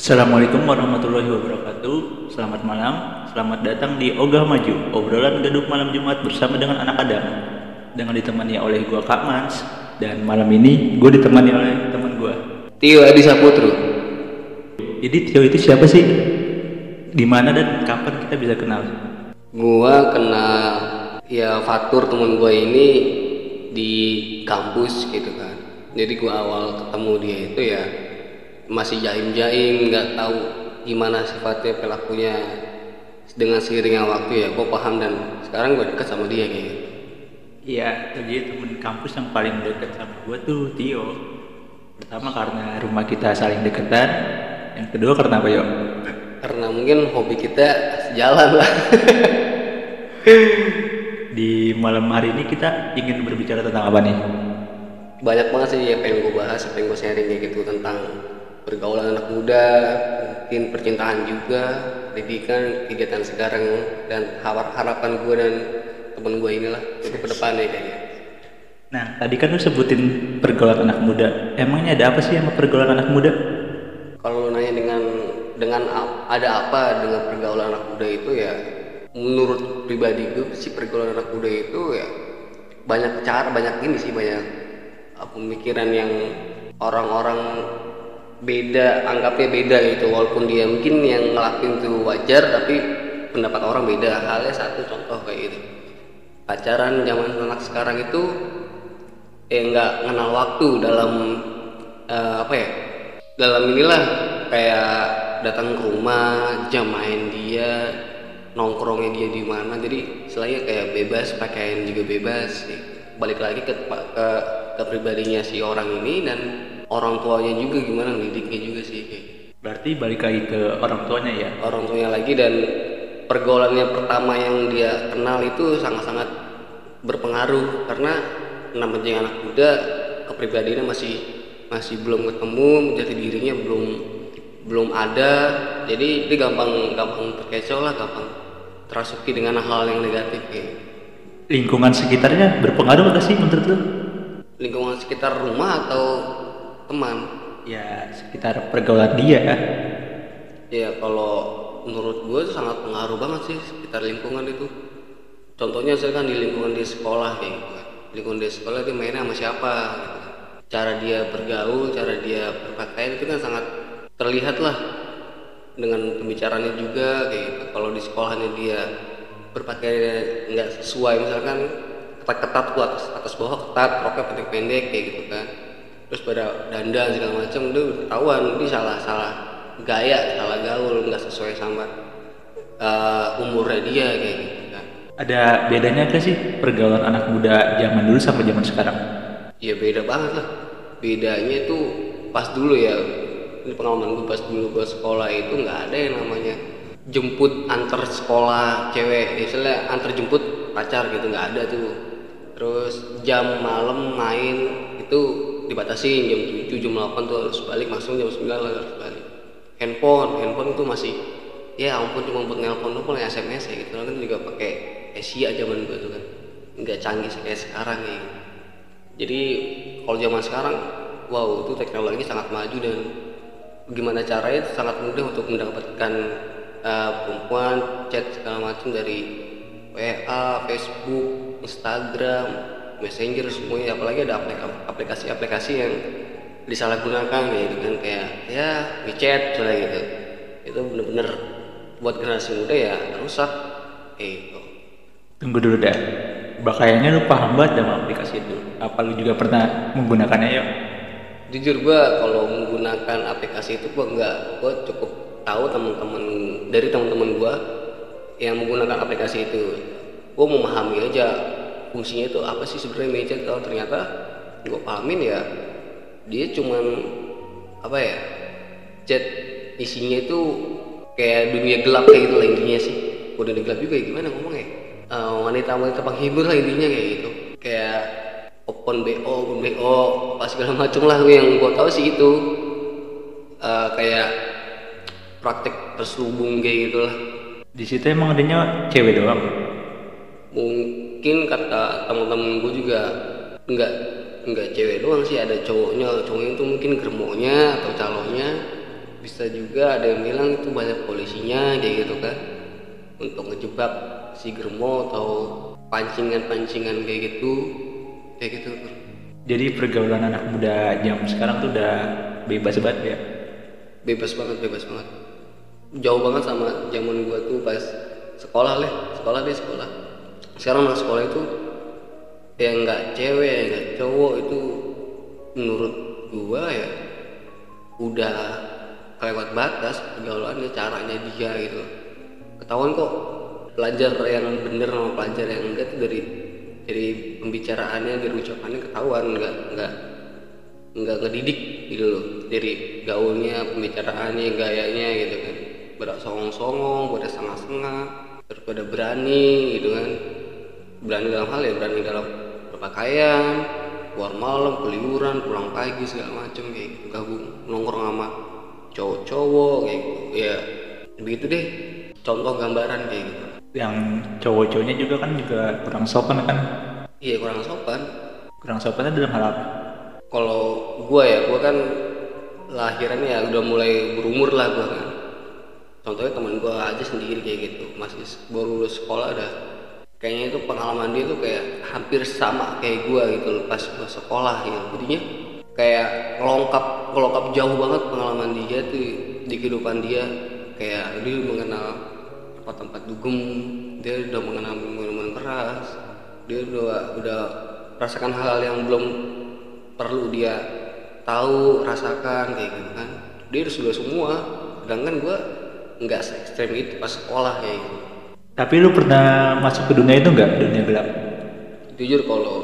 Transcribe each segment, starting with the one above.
Assalamualaikum warahmatullahi wabarakatuh. Selamat malam, selamat datang di Ogah Maju, obrolan gaduh malam Jumat bersama dengan anak Adam. Dengan ditemani oleh gua Kak Mans dan malam ini gue ditemani oleh teman gua. Tio Adi Saputro. Jadi Tio itu siapa sih? Di mana dan kapan kita bisa kenal? Gua kenal ya Fatur temen gua ini di kampus gitu kan. Jadi gua awal ketemu dia itu ya masih jaim-jaim, nggak tahu gimana sifatnya pelakunya. Dengan seiringnya waktu ya gua paham dan sekarang gua deket sama dia kayak gitu. Iya, jadi temen kampus yang paling dekat sama gua tuh Tio. Pertama karena rumah kita saling deketan, yang kedua karena apa yuk? Karena mungkin hobi kita sejalan lah. Di malam hari ini kita ingin berbicara tentang apa nih? Banyak banget sih yang pengen gue bahas, pengen gue sharing kayak gitu tentang pergaulan anak muda, mungkin percintaan juga, pendidikan, kegiatan sekarang dan har- harapan gue dan temen gue inilah untuk ke depannya kayak gitu. Nah, tadi kan lu sebutin pergaulan anak muda. Emangnya ada apa sih sama pergaulan anak muda? Kalau lu nanya dengan dengan ada apa dengan pergaulan anak muda itu ya menurut pribadi gue sih pergaulan anak muda itu ya banyak cara banyak ini sih banyak uh, pemikiran yang orang-orang beda anggapnya beda gitu. Walaupun dia mungkin yang ngelakuin itu wajar tapi pendapat orang beda. Halnya satu contoh kayak gitu. Pacaran zaman anak sekarang itu eh nggak kenal waktu dalam eh, apa ya dalam inilah kayak datang ke rumah jam main dia nongkrongnya dia di mana. Jadi selain kayak bebas pakaian juga bebas. Balik lagi ke ke ke pribadinya si orang ini dan orang tuanya juga gimana ngedidiknya juga sih kayak. Berarti balik lagi ke orang tuanya ya. orang tuanya lagi dan pergaulannya pertama yang dia kenal itu sangat-sangat berpengaruh karena namanya anak muda kepribadiannya masih masih belum ketemu jati dirinya belum belum ada jadi dia gampang gampang terkecoh lah gampang terasuki dengan hal yang negatif kayak. Lingkungan sekitarnya berpengaruh gak sih menurut lu? lingkungan sekitar rumah atau teman Ya, sekitar pergaulan dia. Ya kalau menurut gue itu sangat pengaruh banget sih sekitar lingkungan itu. Contohnya misalkan di lingkungan di sekolah kayak gitu kan. Lingkungan di sekolah dia mainnya sama siapa gitu kan. Cara dia bergaul, cara dia berpakaian itu kan sangat terlihat lah dengan pembicaraannya juga kayak gitu. Kalau di sekolahnya dia berpakaian nggak sesuai misalkan ketat-ketat tuh atas atas bawah ketat, roknya pendek-pendek kayak gitu kan terus pada dandan segala macam itu ketahuan ini salah salah gaya salah gaul nggak sesuai sama uh, umurnya dia kayak gitu kan. Ada bedanya gak sih pergaulan anak muda zaman dulu sama zaman sekarang? ya beda banget lah. Bedanya itu pas dulu ya ini pengalaman gue pas dulu gue sekolah itu nggak ada yang namanya jemput antar sekolah cewek. Misalnya antar jemput pacar gitu nggak ada tuh. Terus jam malam main itu dibatasin jam 7 jam 8 tuh harus balik langsung jam 9 lah harus balik. Handphone handphone itu masih ya ampun cuma buat nelpon tuh paling SMS ya gitu. Kan juga pakai Asia zaman tuh kan. Nggak canggih kayak sekarang ya. Jadi kalau zaman sekarang wow itu teknologi sangat maju dan gimana caranya itu sangat mudah untuk mendapatkan uh, perempuan chat segala macam dari WA, Facebook, Instagram, Messenger semuanya apalagi ada aplik- aplikasi-aplikasi yang disalahgunakan gitu kan kayak ya WeChat misalnya gitu itu bener-bener buat generasi muda ya rusak kayak gitu Tunggu dulu dah. Kayaknya lu paham banget sama aplikasi itu. Apa lu juga pernah menggunakannya yuk? jujur gua kalau menggunakan aplikasi itu gua nggak gua cukup tahu teman-teman dari teman-teman gua yang menggunakan aplikasi itu gua memahami aja fungsinya itu apa sih sebenarnya meja kalau ternyata gua pahamin ya dia cuman apa ya chat isinya itu kayak dunia gelap kayak gitu lah intinya sih. Udah gelap juga ya gimana ngomongnya Eh, wanita-wanita penghibur lah intinya kayak gitu. Kayak open bo open bo apa segala macem lah. Yang gua tahu sih itu Eh, kayak praktek terselubung kayak gitu lah. Di situ emang adanya cewek doang. mungkin kata teman-teman gue juga nggak nggak cewek doang sih. Ada cowoknya cowoknya itu mungkin germonya atau calonnya. Bisa juga ada yang bilang itu banyak polisinya kayak gitu kan. Untuk ngejebak si Germo atau pancingan-pancingan kayak gitu kayak gitu. Jadi pergaulan anak muda jam sekarang tuh udah bebas banget ya. bebas banget bebas banget. Jauh banget sama zaman gua tuh pas sekolah leh sekolah deh sekolah sekarang anak sekolah itu yang nggak cewek nggak cowok itu menurut gua ya udah kelewat batas pergaulannya caranya dia gitu. Ketahuan kok pelajar yang bener sama pelajar yang enggak tuh dari dari pembicaraannya dari ucapannya ketahuan nggak nggak nggak ngedidik gitu loh. Dari gaulnya pembicaraannya gayanya gitu kan. Pada songong-songong pada sengah-sengah terus pada berani gitu kan berani dalam hal ya berani dalam berpakaian keluar malam keliuran pulang pagi segala macem kayak gitu. Gabung nongkrong sama cowok-cowok kayak gitu. Ya begitu deh. Contoh gambaran kayak gitu. Yang cowok-cowoknya juga kan juga kurang sopan kan. iya kurang sopan. Kurang sopannya dalam hal apa? kalau gua ya gua kan lahirannya ya udah mulai berumur lah gua kan. Contohnya teman gua aja sendiri kayak gitu. Masih baru lulus sekolah dah kayaknya itu pengalaman dia tuh kayak hampir sama kayak gua gitu loh pas gua sekolah gitu jadinya kayak ngelongkap ngelongkap jauh banget pengalaman dia tuh di kehidupan dia. Kayak dia mengenal tempat-tempat dugem dia udah mengenal minuman keras dia udah udah rasakan hal-hal yang belum perlu dia tahu rasakan kayak gitu kan. Dia sudah semua sedangkan gue nggak se ekstrem itu pas sekolah kayak gitu Tapi lu pernah masuk ke dunia itu nggak? Dunia gelap? jujur kalau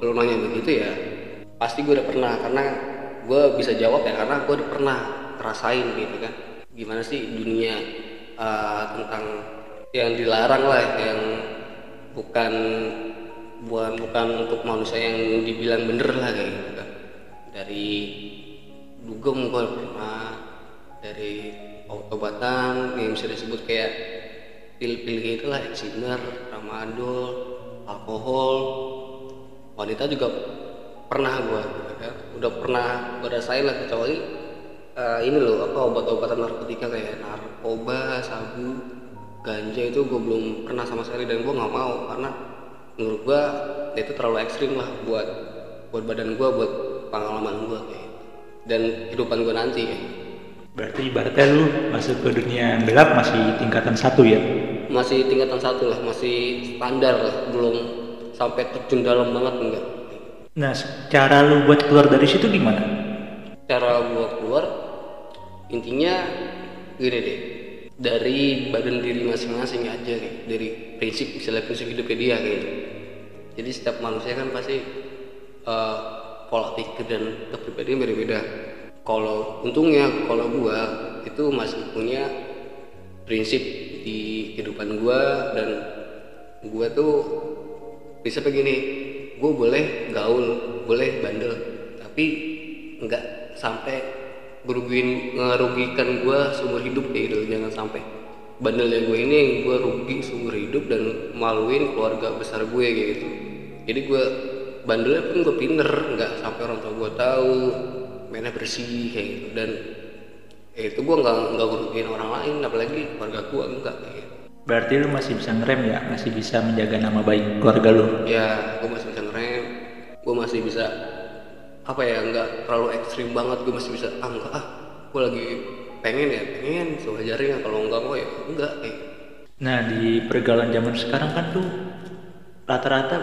lo nanya begitu ya pasti gue udah pernah karena gue bisa jawab ya karena gue udah pernah ngerasain gitu kan gimana sih dunia eh, tentang yang dilarang lah yang bukan bukan bukan untuk manusia yang dibilang bener lah kayak gitu kan dari dugem gue pernah dari obat-obatan yang bisa disebut kayak pil-pil gitu lah eksimer, tramadol, alkohol, wanita juga pernah gua gitu kan. udah pernah gua rasain lah kecuali eh, ini loh apa obat-obatan narkotika kayak narkoba, sabu, ganja itu gua belum pernah sama sekali dan gua nggak mau karena menurut gua itu terlalu ekstrim lah buat buat badan gua buat pengalaman gua kayak gitu. dan kehidupan gua nanti ya Berarti ibaratnya lu masuk ke dunia gelap masih tingkatan satu ya? masih tingkatan satu lah masih standar lah belum sampai terjun dalam banget enggak Nah, cara lu buat keluar dari situ gimana? cara gua keluar intinya gini deh dari badan diri masing-masing aja nih dari prinsip misalnya prinsip hidupnya dia kayak gitu jadi setiap manusia kan pasti eh, pola pikir dan kepribadian beda-beda kalau untungnya kalau gua itu masih punya prinsip di kehidupan gua dan gua tuh bisa begini gue boleh gaul boleh bandel tapi nggak sampai ngerugiin ngerugikan gue seumur hidup kayak gitu. Jangan sampai bandelnya gue ini yang gue rugi seumur hidup dan maluin keluarga besar gue kayak gitu. Jadi gue bandelnya pun gue pinter nggak sampai orang tua gue tahu mainnya bersih kayak gitu dan ya itu gue nggak nggak ngerugiin orang lain apalagi keluarga gue enggak kayak gitu Berarti lu masih bisa ngerem ya? Masih bisa menjaga nama baik keluarga lu? ya gue masih bisa ngerem gue masih bisa apa ya nggak terlalu ekstrim banget gue masih bisa ah enggak ah gue lagi pengen ya pengen sewajarnya kalau enggak mau ya enggak kayak gitu. Nah, di pergaulan zaman sekarang kan tuh rata-rata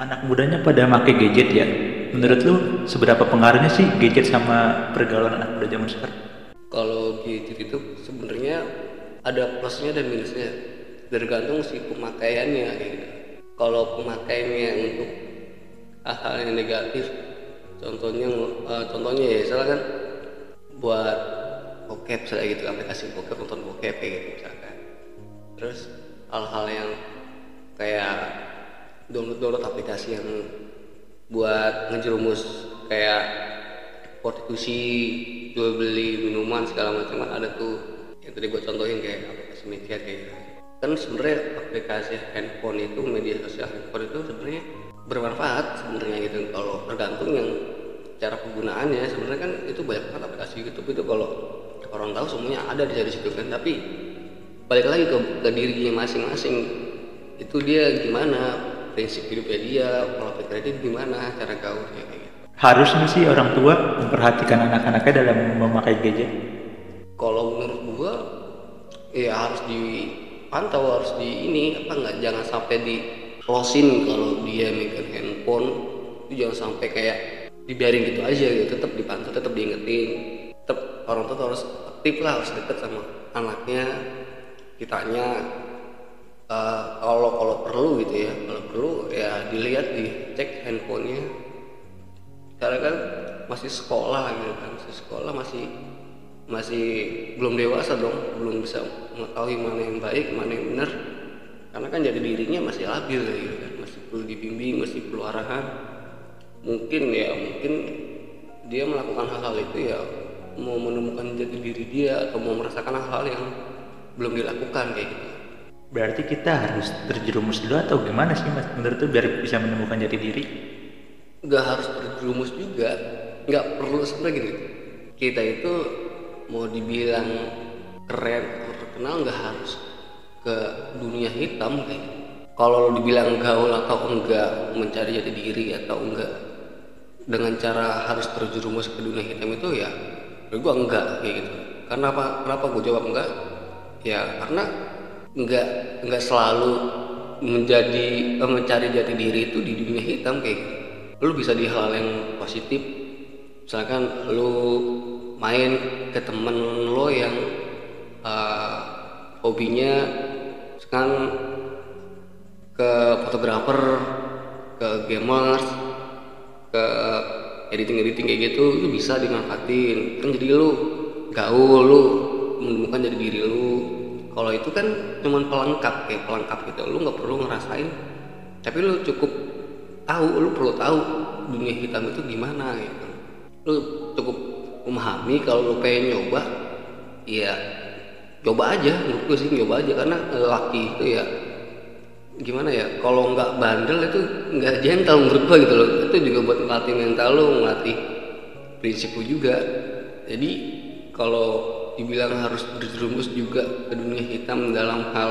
anak mudanya pada make gadget ya. Menurut lu seberapa pengaruhnya sih gadget sama pergaulan anak muda zaman sekarang? kalau gadget itu sebenarnya ada plusnya dan minusnya tergantung si pemakaiannya gitu. kalau pemakaiannya untuk hal-hal yang negatif contohnya eh, contohnya ya misalnya kan buat bokep misalnya gitu aplikasi bokep nonton bokep kayak gitu misalkan terus hal-hal yang kayak download-download aplikasi yang buat ngejerumus kayak prostitusi jual beli minuman segala macam. Ada tuh yang tadi gue contohin kayak aplikasi media kayak gitu. Kan sebenarnya aplikasi handphone itu media sosial handphone itu sebenarnya bermanfaat sebenarnya gitu. Kalau tergantung yang cara penggunaannya. Sebenarnya kan itu banyak banget aplikasi YouTube itu. Kalau orang tahu semuanya ada di dari situ kan. Tapi balik lagi ke, ke dirinya masing-masing. Itu dia gimana prinsip hidupnya dia pikirnya dia gimana cara gaulnya kayak gitu. Harusnya sih orang tua memperhatikan anak-anaknya dalam memakai gadget. kalau menurut gua ya harus dipantau harus di ini apa nggak jangan sampai di closein kalau dia megang handphone. Itu jangan sampai kayak dibiarin gitu aja gitu. Tetap dipantau tetap diingetin. Tetap orang tua harus aktif lah harus deket sama anaknya kitanya eh, kalau kalau perlu gitu ya kalau perlu ya dilihat dicek handphonenya. Karena kan masih sekolah gitu kan masih sekolah masih masih belum dewasa dong belum bisa mengetahui mana yang baik mana yang benar. Karena kan jadi dirinya masih labil gitu kan masih perlu dibimbing masih perlu arahan. Mungkin ya mungkin dia melakukan hal-hal itu ya mau menemukan jati diri dia atau mau merasakan hal-hal yang belum dilakukan kayak gitu Berarti kita harus terjerumus dulu atau gimana sih mas? Menurut tuh biar bisa menemukan jati diri? nggak harus terjerumus juga nggak perlu sebenarnya gini kita itu mau dibilang keren atau terkenal nggak harus ke dunia hitam kayak gitu. kalau lo dibilang gaul atau enggak mencari jati diri atau enggak dengan cara harus terjerumus ke dunia hitam itu ya gua enggak kayak gitu karena apa kenapa gue jawab enggak ya karena enggak enggak selalu menjadi eh, mencari jati diri itu di dunia hitam kayak gitu. Lu bisa di hal yang positif. Misalkan lu main ke temen lo yang uh, hobinya sekarang ke fotografer ke gamers ke editing editing kayak gitu itu bisa dimanfaatin. Kan jadi lu gaul lu menemukan jadi diri lu kalau itu kan cuman pelengkap kayak pelengkap gitu. Lu nggak perlu ngerasain. Tapi lu cukup tahu lu perlu tahu dunia hitam itu gimana gitu. Lu cukup memahami kalau lu pengen nyoba ya coba aja. Menurut gue sih nyoba aja. Karena laki itu ya gimana ya kalau nggak bandel itu nggak gentle menurut gue gitu loh. Itu juga buat melatih mental lu melatih prinsip lu juga. Jadi kalau dibilang harus berjerumus juga ke dunia hitam dalam hal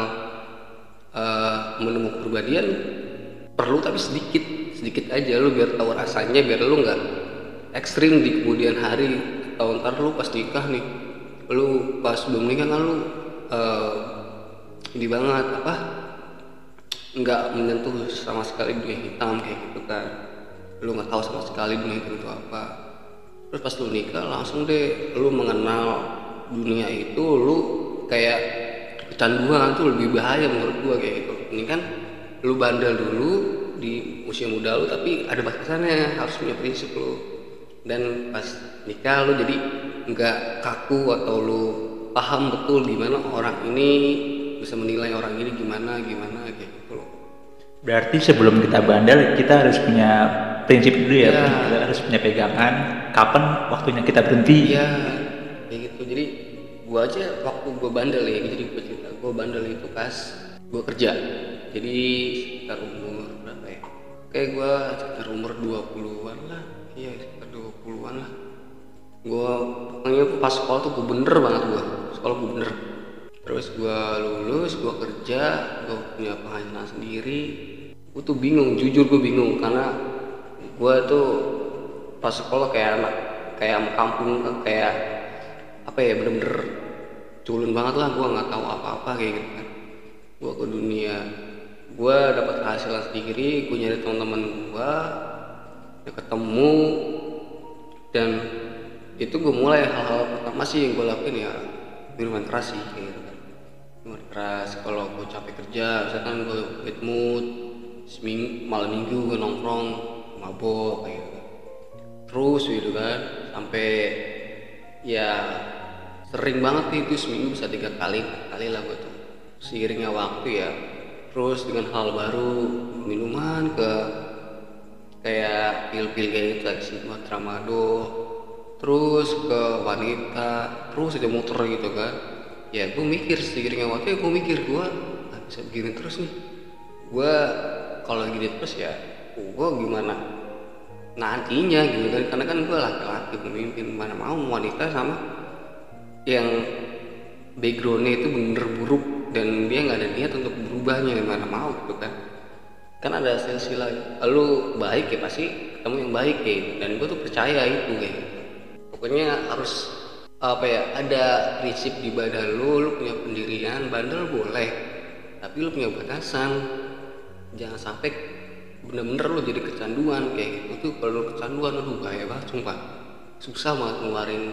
eh, menemukan kepribadian perlu tapi sedikit sedikit aja lu biar tahu rasanya biar lu nggak ekstrim di kemudian hari atau ntar lu pas nikah nih lu pas belum nikah kan lu eh, ini banget apa nggak menyentuh sama sekali dunia hitam kayak gitu kan. Lu nggak tahu sama sekali dunia hitam itu apa. Terus pas lu nikah langsung deh lu mengenal dunia itu lu kayak kecanduan tuh lebih bahaya menurut gua kayak gitu ini kan lu bandel dulu di usia muda lu tapi ada batasannya harus punya prinsip lu dan pas nikah lu jadi nggak kaku atau lu paham betul gimana orang ini bisa menilai orang ini gimana gimana kayak gitu loh Berarti sebelum kita bandel kita harus punya prinsip dulu ya, Ya. kita harus punya pegangan. Kapan waktunya kita berhenti? jadi gua aja waktu gua bandel ya jadi gua cerita. Gua bandel itu pas gua kerja. Jadi sekitar umur berapa ya? Kayak gua sekitar umur 20-an lah. Iya sekitar 20-an lah. Gua pokoknya pas sekolah tuh gua bener banget gua. Sekolah gua bener. Terus gua lulus gua kerja gua punya penghasilan sendiri. Gua tuh bingung jujur gua bingung. Karena gua tuh pas sekolah kayak anak kayak kampung kayak apa ya bener-bener culun banget lah gua nggak tahu apa-apa kayak gitu kan. Gua ke dunia. Gua dapat penghasilan sendiri gua nyari teman-teman gua ya ketemu. Dan itu gue mulai hal-hal pertama sih yang gue lakuin ya minuman keras sih kayak gitu kan. Minuman keras kalau gue capek kerja misalkan gue bad mood seminggu malam minggu gue nongkrong mabok kayak gitu kan. Terus gitu kan sampai ya sering banget nih itu seminggu bisa tiga kali kali lah gue tuh. Seiringnya waktu ya. Terus dengan hal baru minuman ke kayak pil-pil kayak gitu kayak buat tramadol terus ke wanita terus aja muter gitu kan. Ya gue mikir seiringnya waktu ya gue mikir gue nggak bisa begini terus nih. Gue kalau gini terus ya gue gimana nantinya gitu kan. Karena kan gue laki-laki pemimpin mana mau wanita sama yang backgroundnya itu bener buruk dan dia nggak ada niat untuk berubahnya gimana mau gitu kan kan ada silsilah lu baik ya pasti ketemu yang baik gitu. dan gue tuh percaya itu gitu. pokoknya harus apa ya ada prinsip di badan lu lu punya pendirian bandel boleh tapi lu punya batasan jangan sampai bener-bener lu jadi kecanduan kayak gitu tuh kalau lu kecanduan aduh bahaya banget sumpah susah banget ngeluarin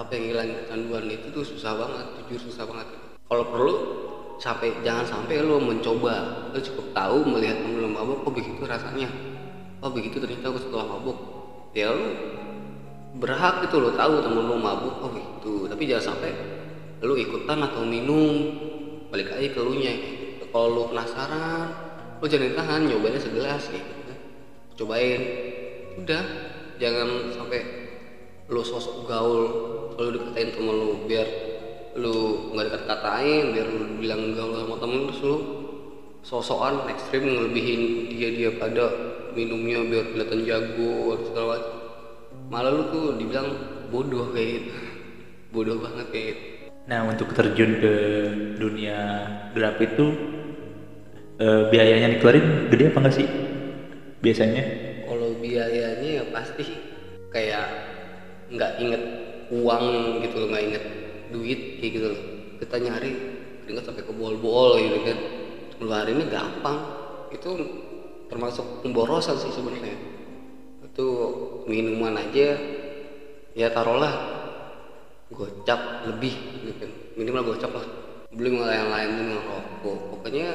apa yang hilang kecanduan itu tuh susah banget jujur susah banget. Kalau perlu sampai jangan sampai lu mencoba. Lu cukup tahu melihat temen lu mabuk kok begitu rasanya. Oh begitu ternyata aku setelah mabuk. Ya lu berhak gitu lo tahu temen lu mabuk oh begitu tapi jangan sampai lu ikutan atau minum balik aja ke lu nya. Kalau lu penasaran lu jangan tahan nyobainnya segelas gitu cobain. Udah jangan sampai lu sosok gaul kalau dikatain temen lu biar lu nggak dikata-katain biar lu bilang gaul sama temen terus lu sosokan ekstrim ngelebihin dia dia pada minumnya biar kelihatan jago segala macam. Malah lu tuh dibilang bodoh kayak gitu. Bodoh banget kayak gitu. Nah untuk terjun ke dunia gelap itu eh, biayanya dikeluarin gede apa enggak sih? Biasanya? kalau biayanya ya pasti. Kayak nggak inget uang gitu loh nggak inget duit kayak gitu loh. Kita nyari ingat sampai ke bol-bol gitu kan. Ngeluarinnya gampang. Itu termasuk pemborosan sih sebenarnya. Itu minuman aja ya taruhlah gocap lebih gitu kan. Minimal gocap lah. Belum yang lain tuh ngerokok pokoknya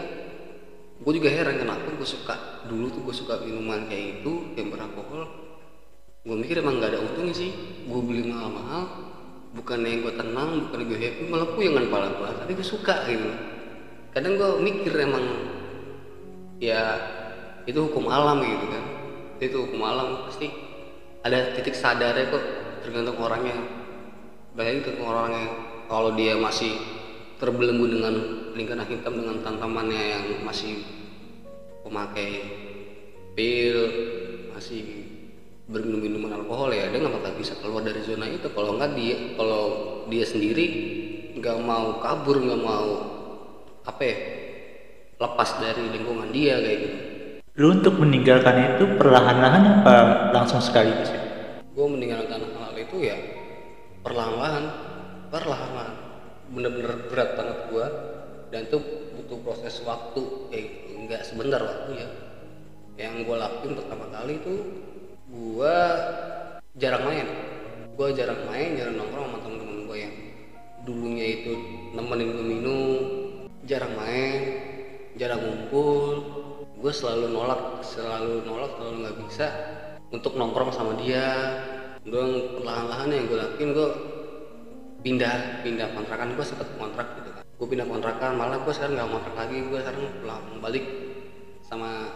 gue juga heran kenapa gue suka dulu tuh gue suka minuman kayak itu yang beralkohol gue mikir emang gak ada untungnya sih. Gue beli mahal-mahal bukan yang gue tenang bukan gue happy malah puyangan kepala gue tapi gue suka gitu. Kadang gue mikir emang ya itu hukum alam gitu kan. Itu hukum alam pasti ada titik sadarnya kok tergantung orangnya. Baik tergantung orangnya kalau dia masih terbelenggu dengan lingkaran hitam dengan tantamannya yang masih pemakai pil masih berminum minuman alkohol ya dia nggak bakal bisa keluar dari zona itu kalau nggak dia kalau dia sendiri nggak mau kabur nggak mau apa ya lepas dari lingkungan dia kayak gitu Lu untuk meninggalkan itu perlahan-lahan apa langsung sekaligus? ya? gue meninggalkan hal itu ya perlahan-lahan perlahan-lahan bener-bener berat banget gue dan itu butuh proses waktu kayak gitu nggak sebentar waktu ya yang gue lakuin pertama kali itu gue jarang main. Gue jarang main jarang nongkrong sama temen-temen gue yang dulunya itu nemenin gue minum jarang main jarang ngumpul. Gue selalu nolak selalu nolak selalu nggak bisa untuk nongkrong sama dia. Gue perlahan-lahan yang gue lakuin gue pindah pindah kontrakan. Gue sempet kontrak gitu kan. Gue pindah kontrakan malah gue sekarang nggak kontrak lagi. Gue sekarang pulang balik sama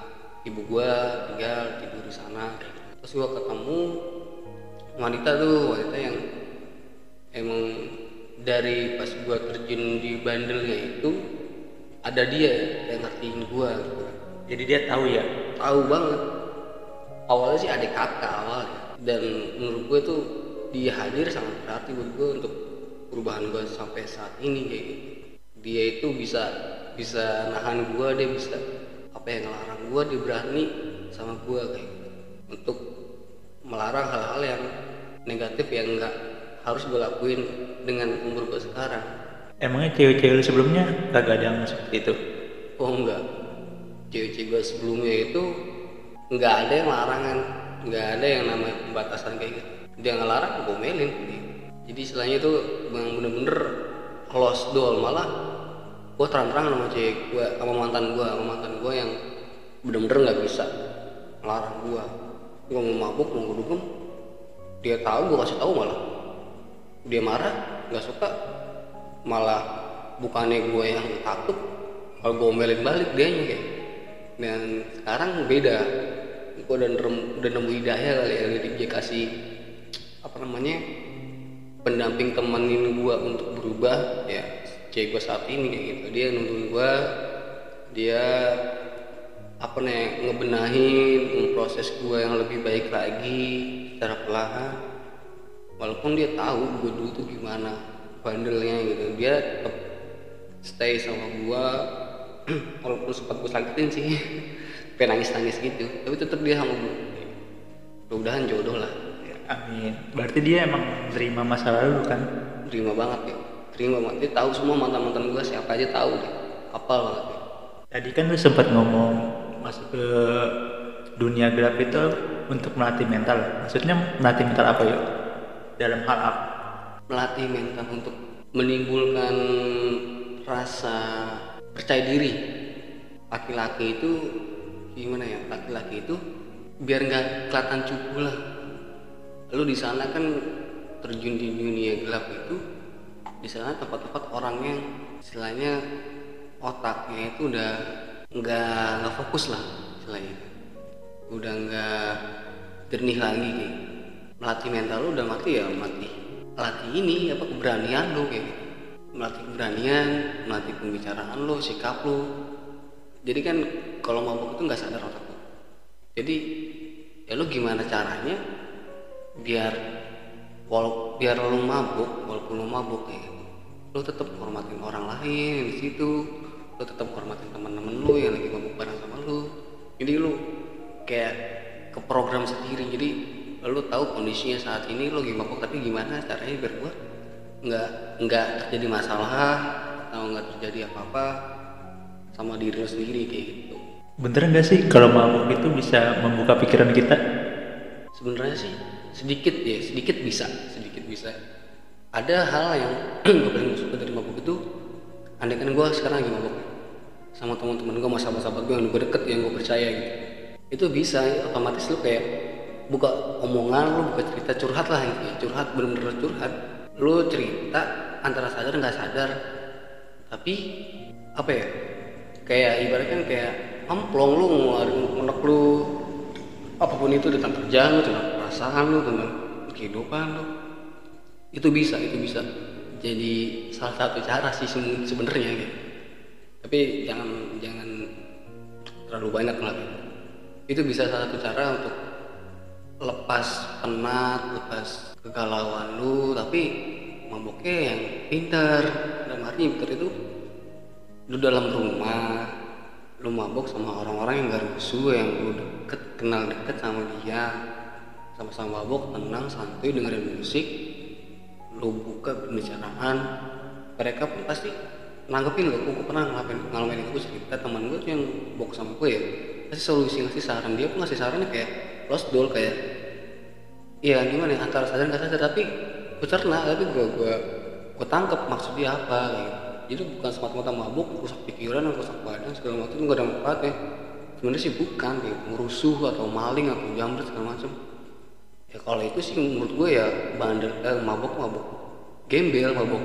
ibu gue tinggal tidur di sana. Terus gue ketemu wanita tuh wanita yang emang dari pas gue terjun di bandelnya itu ada dia yang ngertiin gue gitu. Jadi dia tahu ya. tahu banget. Awalnya sih adik kakak awalnya dan menurut gue tuh dia hadir sangat berarti buat gue untuk perubahan gue sampai saat ini kayak gitu. Dia itu bisa bisa nahan gue dia bisa apa yang ngelarang gue dia berani sama gue kayak gitu. Untuk melarang hal-hal yang negatif yang enggak harus gue lakuin dengan umur gue sekarang. Emangnya cewek-cewek lu sebelumnya kagak ada yang seperti itu? oh enggak cewek-cewek gue sebelumnya itu nggak ada yang larangan nggak ada yang namanya pembatasan kayak gitu. Dia ngelarang gue melin jadi istilahnya itu bener-bener close door malah gue terang-terangan sama cewek gue sama mantan gue sama mantan gue yang bener-bener nggak bisa ngelarang gue gue mau mabuk mau dugem. Dia tahu gue kasih tahu malah. Dia marah nggak suka. Malah bukannya gue yang takut kalau gue omelin balik dia kayak. Dan sekarang beda. Gue udah, nerem- udah nemu hidayah kali ya jadi dia kasih apa namanya pendamping temenin gue untuk berubah. Ya cewek gue saat ini kayak gitu. Dia nuntun gue dia apa nih ngebenahin memproses gue yang lebih baik lagi secara perlahan. Walaupun dia tahu gue dulu tuh gimana bandelnya gitu. Dia tetap stay sama gua. Walaupun sempat gua sakitin sih. Pengen nangis nangis gitu. Tapi tetap dia sama gua. Mudah-mudahan jodoh lah. Ya, Amin. Berarti dia emang terima masa lalu kan? terima banget ya. Terima banget. Dia tahu semua mantan mantan gua siapa aja tahu deh. Apal banget ya. Tadi kan lu sempat ngomong masuk ke dunia gelap itu untuk melatih mental. Maksudnya melatih mental apa ya? Dalam hal apa? melatih mental untuk menimbulkan rasa percaya diri laki-laki itu gimana ya laki-laki itu biar nggak kelihatan cupu lah lu di sana kan terjun di dunia gelap itu di sana tempat-tempat orang yang istilahnya otaknya itu udah nggak nggak fokus lah istilahnya. Udah nggak jernih lagi kayak melatih mental lu udah mati ya mati. Latih ini apa keberanian lu kayak gitu. Melatih keberanian melatih pembicaraan lu sikap lu. Jadi kan kalau mabuk itu nggak sadar otak lu. Jadi ya lu gimana caranya biar walau biar lu mabuk walaupun lu mabuk kayak gitu lu tetap hormatin orang lain di situ lu tetap hormatin teman-teman lu yang lagi mabuk bareng sama lu. Jadi lu kayak ke program sendiri. Jadi lu tahu kondisinya saat ini lu lagi mabuk tapi gimana caranya biar gua nggak nggak terjadi masalah atau nggak terjadi apa-apa sama diri lu sendiri kayak gitu. Bener nggak sih kalau mabuk itu bisa membuka pikiran kita? sebenarnya sih sedikit ya sedikit bisa sedikit bisa. Ada hal yang gue paling suka dari mabuk itu andai kan gue sekarang lagi mabuk sama teman-teman gue sama sahabat gue yang gue deket yang gue percaya gitu. Itu bisa otomatis lu kayak buka omongan lu buka cerita curhat lah intinya curhat bener-bener curhat. Lu cerita antara sadar nggak sadar. Tapi apa ya kayak ibaratnya kayak amplong lu ngeluarin unek lu apa pun itu tentang kerjaan lu tentang perasaan lu tentang kehidupan lu. Itu bisa itu bisa. Jadi salah satu cara sih sebenarnya gitu tapi jangan jangan terlalu banyak lah. Itu bisa salah satu cara untuk lepas penat lepas kegalauan lu tapi maboknya yang pintar dalam arti pintar itu lu dalam rumah lu mabok sama orang-orang yang gak rusuh yang lu deket kenal deket sama dia. Sama-sama mabok tenang santuy dengerin musik lu buka pembicaraan. Mereka pun pasti nanggepin lo gue pernah ngalamin ngalamin itu cerita teman gue tuh yang bok sama gue ya pasti solusi ngasih saran. Dia pun ngasih sarannya kayak lost doll kayak ya gimana ya antara sadar nggak sadar tapi gue cerna tapi gue gue gue tangkep maksud dia apa gitu. Jadi bukan semata-mata mabuk rusak pikiran rusak badan segala macam itu nggak ada manfaatnya. Sebenarnya sih bukan gitu ngerusuh atau maling atau jambret segala macam. Ya kalau itu sih menurut gue ya bandel eh, mabuk mabuk gembel mabuk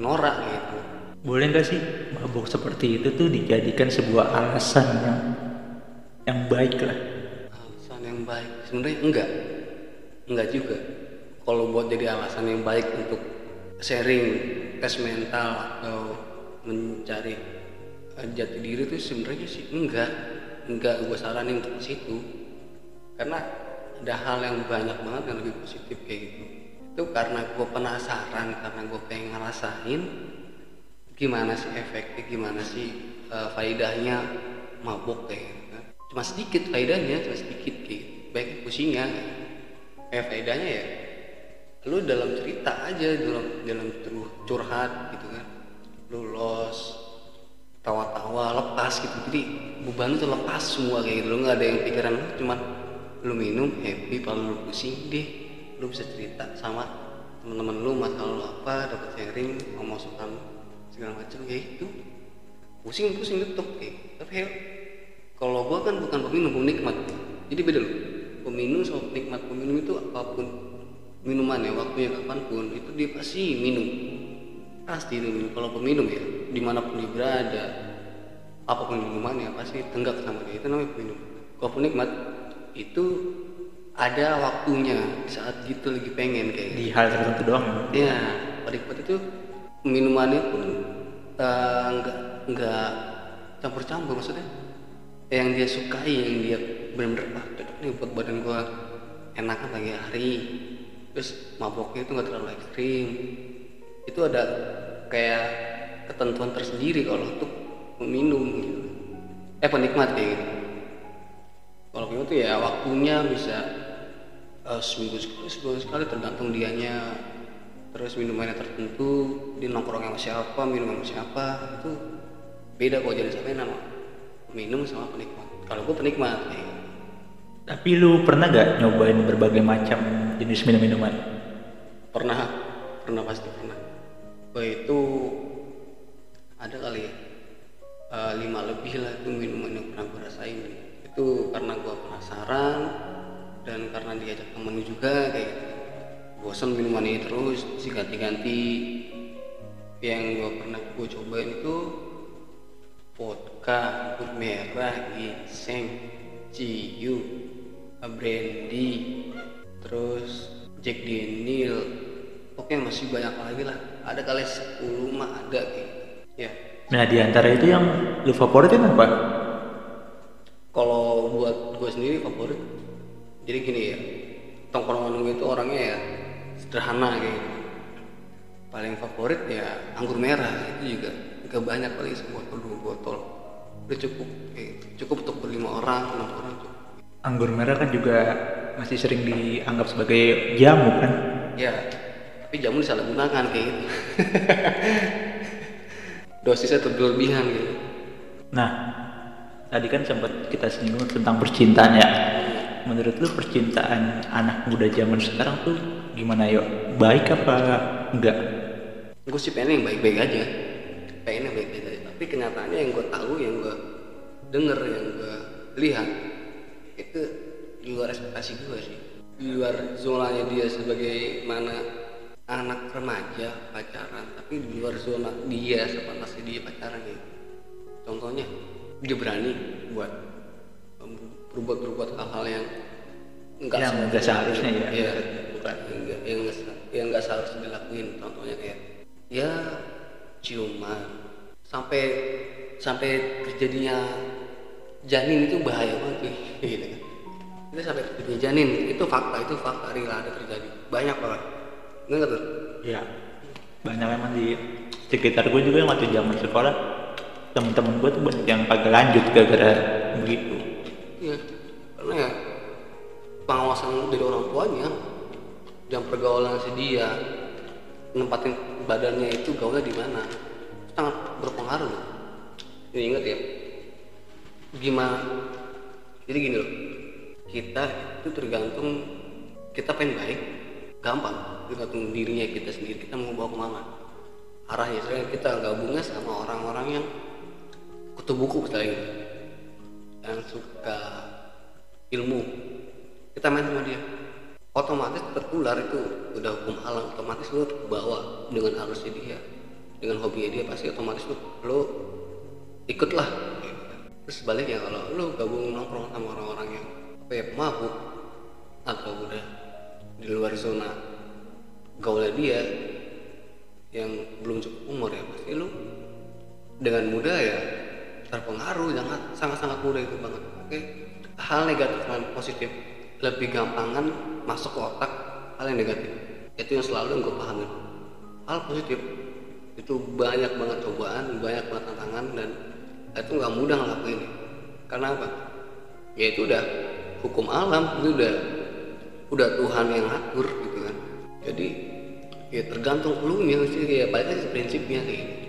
norak gitu Boleh nggak sih mabuk seperti itu tuh dijadikan sebuah alasan yang yang baik lah? alasan yang baik. Sebenarnya enggak. Enggak juga. Kalau buat jadi alasan yang baik untuk sharing tes mental atau mencari eh, jati diri itu sebenarnya sih enggak. Enggak gue saranin untuk situ. Karena ada hal yang banyak banget yang lebih positif kayak gitu. Itu karena gue penasaran karena gue pengen ngerasain gimana sih efeknya gimana sih eh, faedahnya? Mabok kayak cuma sedikit faedahnya cuma sedikit kayak gitu. baik pusingnya. Eh faedahnya ya lu dalam cerita aja dalam dalam cur- curhat gitu kan. Lu los tawa-tawa lepas gitu. Jadi beban tuh lepas semua kayak gitu. Lu nggak ada yang pikiran lu cuman lu minum happy kalau lu pusing deh. Lu bisa cerita sama teman-teman lu masalah lu apa dapat sharing ngomong soal segala macam kayak gitu pusing pusing tutup kayak tapi hell? Kalau gua kan bukan peminum penikmat. Jadi beda loh. Peminum sama penikmat peminum itu apa pun minumannya waktunya kapan pun itu dia pasti minum. Pasti itu minum. Kalau peminum ya di mana pun dia berada apa pun minumannya pasti tenggak sama dia. Itu namanya peminum. Kalau penikmat itu ada waktunya saat gitu lagi pengen kayak. Di hal tertentu doang. Ya, penikmat itu minumannya pun eh, nggak nggak campur-campur maksudnya. Yang dia sukai, yang dia benar-benar ah cocok nih buat badan gua enakan pagi hari. Terus maboknya itu nggak terlalu ekstrim. itu ada kayak ketentuan tersendiri kalau untuk meminum gitu eh penikmat kayak gitu kalau minum tuh ya waktunya bisa uh, seminggu sekali sebulan sekali tergantung dianya terus minumannya tertentu di nongkrong sama siapa minum sama siapa itu beda kok jadi sampai nama minum sama penikmat kalau gue penikmat gitu. Tapi lu pernah gak nyobain berbagai macam jenis minum-minuman? pernah pernah pasti pernah gue itu ada kali ya eh, lima lebih lah itu minuman yang pernah gue rasain itu karena gue penasaran dan karena diajak temen juga kayak gitu. Bosan minuman ini terus sih ganti-ganti yang gue pernah gue cobain itu vodka anggur merah ginseng ciu brandy terus Jack Daniel oke masih banyak lagi lah ada kali 10 mah ada gitu. ya Nah di antara itu yang lu favoritin apa? kalau buat gue sendiri favorit jadi gini ya tongkrongan gue itu orangnya ya sederhana kayak gitu paling favorit ya anggur merah itu juga gak banyak kali sebotol dua botol udah cukup kayak gitu. cukup untuk berlima orang enam orang cukup Anggur merah kan juga masih sering dianggap sebagai jamu kan? ya tapi jamu disalahgunakan kayak gitu dosisnya berlebihan gitu Nah, tadi kan sempat kita singgung tentang percintaan ya. Menurut lu percintaan anak muda zaman sekarang tuh gimana yo? Baik apa enggak? gue sih pengen yang baik-baik aja pengen yang baik-baik aja tapi kenyataannya yang gue tahu yang gue denger yang gue lihat itu di luar ekspektasi gue sih di luar zonanya dia sebagai mana anak remaja pacaran tapi di luar zona dia sepantasnya dia pacaran gitu contohnya dia berani buat berbuat berbuat hal-hal yang enggak Yang se- nggak seharusnya ya. Iya, bukan yang nggak yang yang nggak seharusnya dilakuin contohnya kayak ya ciuman. Sampai sampai terjadinya janin itu bahaya banget gitu kan. Itu sampai terjadinya janin itu fakta itu fakta real ada terjadi. Banyak banget. Enggak tuh Iya. Banyak emang di sekitar gue juga yang waktu zaman sekolah temen-temen gue tuh banyak yang kagak lanjut gara-gara begitu. Iya, ya pengawasan dari orang tuanya jam pergaulan si dia nempatin badannya itu gaulnya di mana? Sangat berpengaruh. Ini ingat ya? Gimana? Jadi gini loh kita itu tergantung kita pengen baik gampang. Tergantung dirinya kita sendiri kita mau bawa ke mana. Arahnya saya kita gabungnya sama orang-orang yang kutu buku gitu. Yang suka ilmu kita main sama dia. Otomatis tertular itu udah hukum alam otomatis lo terbawa dengan arusnya dia. Dengan hobinya dia pasti otomatis lo, lo ikutlah. Terus sebaliknya kalau lo gabung nongkrong sama orang-orang yang apa ya mabuk atau udah di luar zona gaulnya dia yang belum cukup umur ya pasti lo dengan mudah ya terpengaruh sangat sangat sangat mudah itu banget. Oke? Hal negatif dan positif lebih gampangan masuk ke otak hal yang negatif. Itu yang selalu gue pahamin. Hal positif. Itu banyak banget cobaan banyak banget tantangan dan itu nggak mudah ngelakuin. Karena apa? Ya itu udah hukum alam itu udah udah Tuhan yang ngatur gitu kan. Jadi ya tergantung lu nya sih ya balik lagi prinsipnya kayak gitu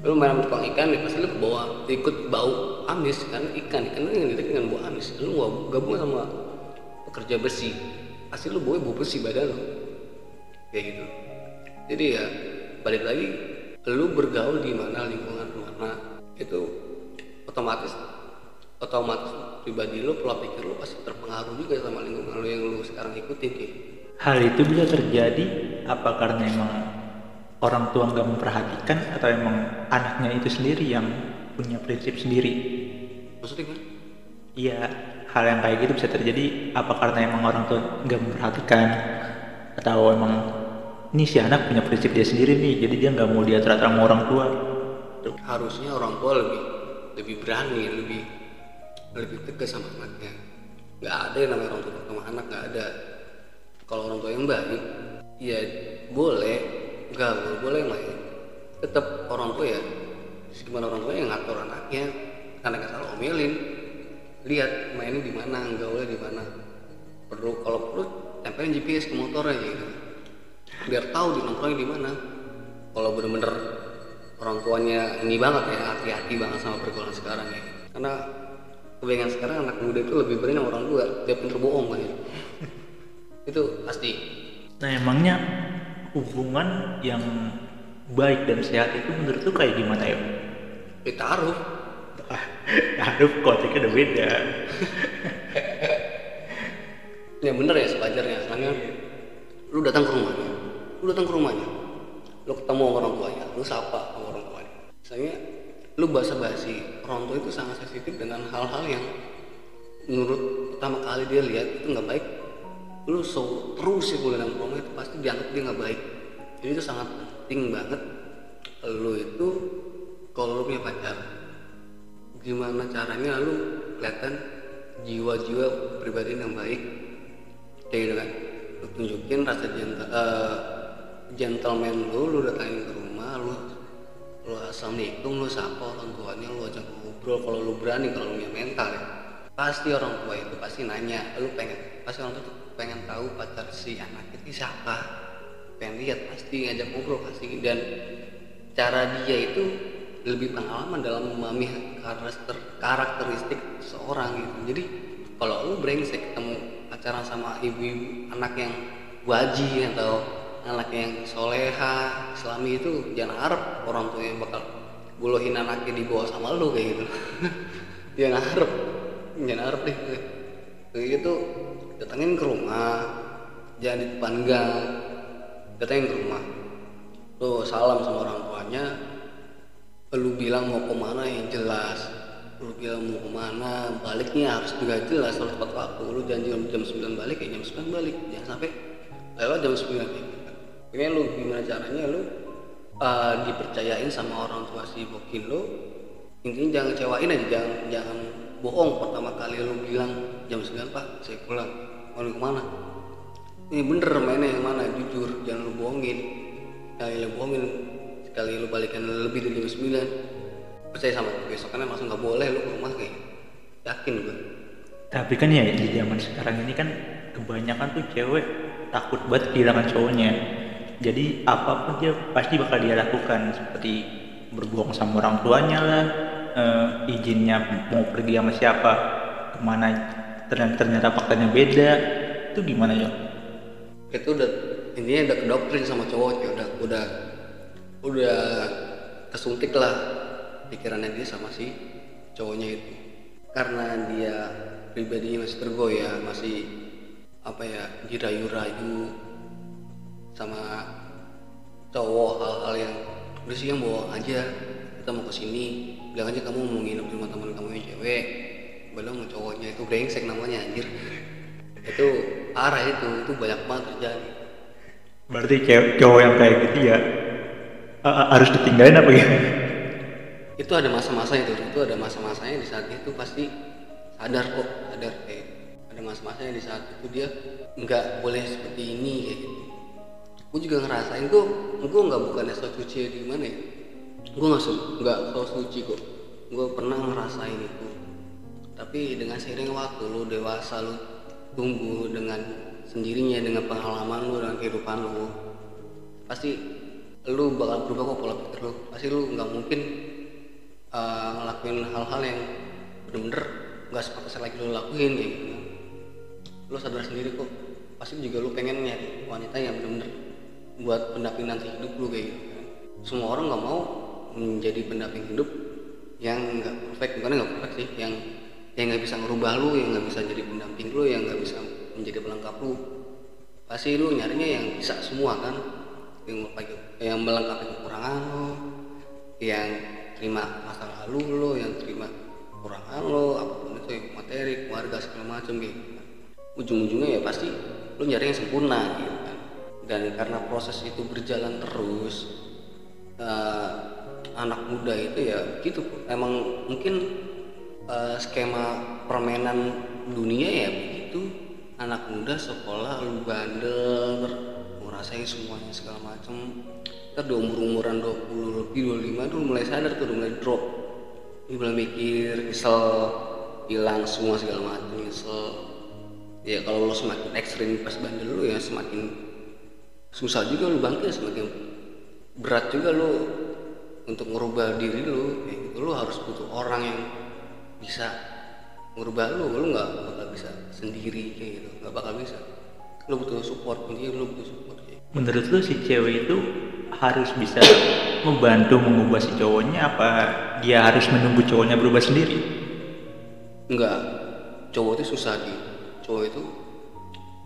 lu main tukang ikan ya pasti lu ke bawah ikut bau amis kan ikan ikan itu yang dengan bau amis. Lu gabung sama pekerja besi pasti lu bau bau besi badan lu. Kayak gitu. Jadi ya balik lagi lu bergaul di mana lingkungan mana itu otomatis otomatis pribadi lu pola pikir lu pasti terpengaruh juga sama lingkungan lu yang lu sekarang ikutin kayak. Hal itu bisa terjadi apa karena emang orang tua nggak memperhatikan atau emang anaknya itu sendiri yang punya prinsip sendiri? maksudnya kan Iya, hal yang kayak gitu bisa terjadi apa karena emang orang tua nggak memperhatikan? Atau emang ini si anak punya prinsip dia sendiri nih, jadi dia nggak mau diatur atur sama orang tua. Tuh. harusnya orang tua lebih lebih berani lebih lebih tegas sama anaknya. Nggak ada yang namanya orang tua sama anak nggak ada. Kalau orang tua yang baik ya boleh nggak boleh main tetap orang tua ya gimana orang tua yang ngatur anaknya. Nggak salah omelin lihat mainnya di mana boleh di mana. Perlu kalau perlu tempelin GPS ke motornya gitu. Biar tahu di nongkrongnya di mana. Kalau bener-bener orang tuanya ini banget ya hati-hati banget sama pergaulan sekarang ya. Karena kebanyakan sekarang anak muda itu lebih berani sama orang tua dia pinter bohong kan ya. itu pasti. Nah emangnya hubungan yang baik dan sehat itu menurut lu kayak gimana ya? ditaruh Aduh konteksnya udah beda. ya bener ya sewajarnya soalnya lu datang ke rumahnya. Lu datang ke rumahnya. Lu ketemu sama orang tuanya. Lu sapa sama orang tuanya. Misalnya lu basa basi orang tua itu sangat sensitif dengan hal-hal yang menurut pertama kali dia lihat itu nggak baik. Lu so terus ya mulai dalam rumah itu pasti dianggap dia nggak baik. Jadi itu sangat penting banget. Lu itu kalau lu punya pacar gimana caranya lu kelihatan jiwa-jiwa pribadi yang baik? Kayak gitu kan? Lu tunjukin rasa gentle, eh, gentleman lu lu datangin ke rumah lu lu assalamualaikum lu sapa orang tuanya lu ajak ngobrol. Kalau lu berani kalau lu punya mental ya pasti orang tua itu pasti nanya lu pengen? Pasti orang tua tuh pengen tahu pacar si anak itu siapa. Pengen lihat pasti ngajak ngobrol pasti. Dan cara dia itu lebih pengalaman dalam memahami karakter karakteristik seorang gitu. Jadi kalau lu brengsek ketemu pacaran sama ibu-ibu anak yang waji atau anak yang soleha islami itu jangan harap orang tua yang bakal buluhin anaknya di bawah sama lu kayak gitu. Jangan harap. Jangan harap deh. Kayak gitu datangin ke rumah jangan di depan gang datangin ke rumah. Lu salam sama orang tuanya lu bilang mau ke mana yang jelas. Lu bilang mau ke mana baliknya harus juga jelas. Harus tepat waktu lu janji jam 9 balik ya jam 9 balik. Jangan sampai lewat jam 9 kayak gitu. ini lu gimana caranya lu uh, dipercayain sama orang tua si bokil lu? Intinya jangan kecewain aja jangan jangan bohong. Pertama kali lu bilang jam 9 pak saya pulang. Mau lu ke mana? Ini bener mainnya yang mana? Jujur jangan lu bohongin. Ya, ya bohongin sekali lu balikan lebih dari jam 9 percaya sama gue besokannya langsung nggak boleh lu ke rumah kayak yakin gue Tapi kan ya di zaman sekarang ini kan kebanyakan tuh cewek takut banget kehilangan cowoknya. Jadi apa pun dia pasti bakal dia lakukan seperti berbohong sama orang tuanya lah, eh, izinnya mau pergi sama siapa, ke mana ternyata, ternyata faktanya beda. Itu gimana ya? itu udah intinya udah kedoktrin sama cowoknya udah udah udah kesuntik lah pikirannya dia sama si cowoknya itu. Karena dia pribadinya masih tergoyah masih apa ya dirayu-rayu sama cowok hal-hal yang udah sih yang bohong aja. Kita mau ke sini bilang aja kamu mau nginep di rumah teman kamu yang cewek. Belum cowoknya itu brengsek namanya anjir. Itu parah itu itu banyak banget terjadi. Berarti cowok yang kayak gitu ya eh, harus ditinggalin apa ya? itu ada masa-masanya tuh itu ada masa-masanya di saat itu pasti sadar kok sadar kayak ada masa-masanya di saat itu dia nggak boleh seperti ini kayak gitu. Juga ngerasain gue gue nggak bukannya so suci di mana ya? Gue nggak su- nggak so suci kok. Gue pernah ngerasain itu. Tapi dengan seiring waktu lu dewasa lu tumbuh dengan sendirinya dengan pengalaman lu dengan kehidupan lu pasti lu bakal berubah kok pola pikir lu. Pasti lu nggak mungkin uh, ngelakuin hal-hal yang bener-bener nggak sepantasnya lagi lu lakuin kayak gitu. Lu sadar sendiri kok. Pasti juga lu pengen nyari wanita yang bener-bener buat pendamping nanti hidup lu kayak gitu kan. semua orang nggak mau menjadi pendamping hidup yang nggak perfect. Bukan nggak perfect sih yang yang nggak bisa ngerubah lu yang nggak bisa jadi pendamping lu yang nggak bisa menjadi pelengkap lu. Pasti lu nyarinya yang bisa semua kan yang melengkapi, yang melengkapi kekurangan lo yang terima masa lalu lo yang terima kekurangan lo apa pun itu ya, materi keluarga segala macam gitu kan. ujung-ujungnya ya pasti lo nyari yang sempurna gitu kan. Dan karena proses itu berjalan terus eh, anak muda itu ya gitu. Emang mungkin eh, skema permainan dunia ya begitu. Anak muda sekolah lu bandel ngerasain semuanya segala macem. Ntar di umur umuran 20 lebih 25 tuh mulai sadar tuh udah mulai drop. Ini mulai mikir kesel hilang semua segala macam nyesel. Ya kalau lo semakin ekstrim pas bandel lo ya semakin susah juga lo bangkit semakin berat juga lo untuk merubah diri lo kayak gitu lo harus butuh orang yang bisa merubah lo lo nggak bakal bisa sendiri kayak gitu nggak bakal bisa. Lo butuh support intinya lo butuh support. Menurut lu si cewek itu harus bisa membantu mengubah si cowoknya apa dia harus menunggu cowoknya berubah sendiri? Enggak, cowok itu susah sih. Cowok itu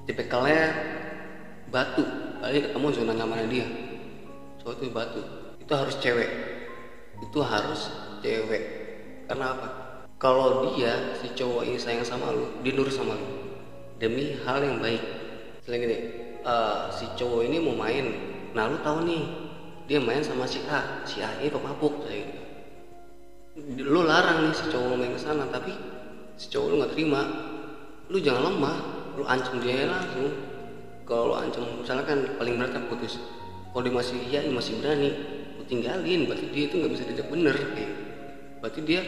tipikalnya batu. Kali ketemu zona nyamannya dia. Cowok itu batu. Itu harus cewek. Itu harus cewek. Karena apa? Kalau dia si cowok ini sayang sama lu, dia nurut sama lu demi hal yang baik. Selain gini, eh, si cowok ini mau main. Nah lu tahu nih, dia main sama si A. Si A ini pemabuk kayak gitu lu larang nih si cowok main ke sana tapi si cowok lu nggak terima. Lu jangan lemah lu ancam dia langsung. Kalau lu ancam misalnya kan paling berat kan putus. Kalau dia masih iya dia masih berani lu tinggalin. Berarti dia itu nggak bisa diajak bener kayak. Berarti dia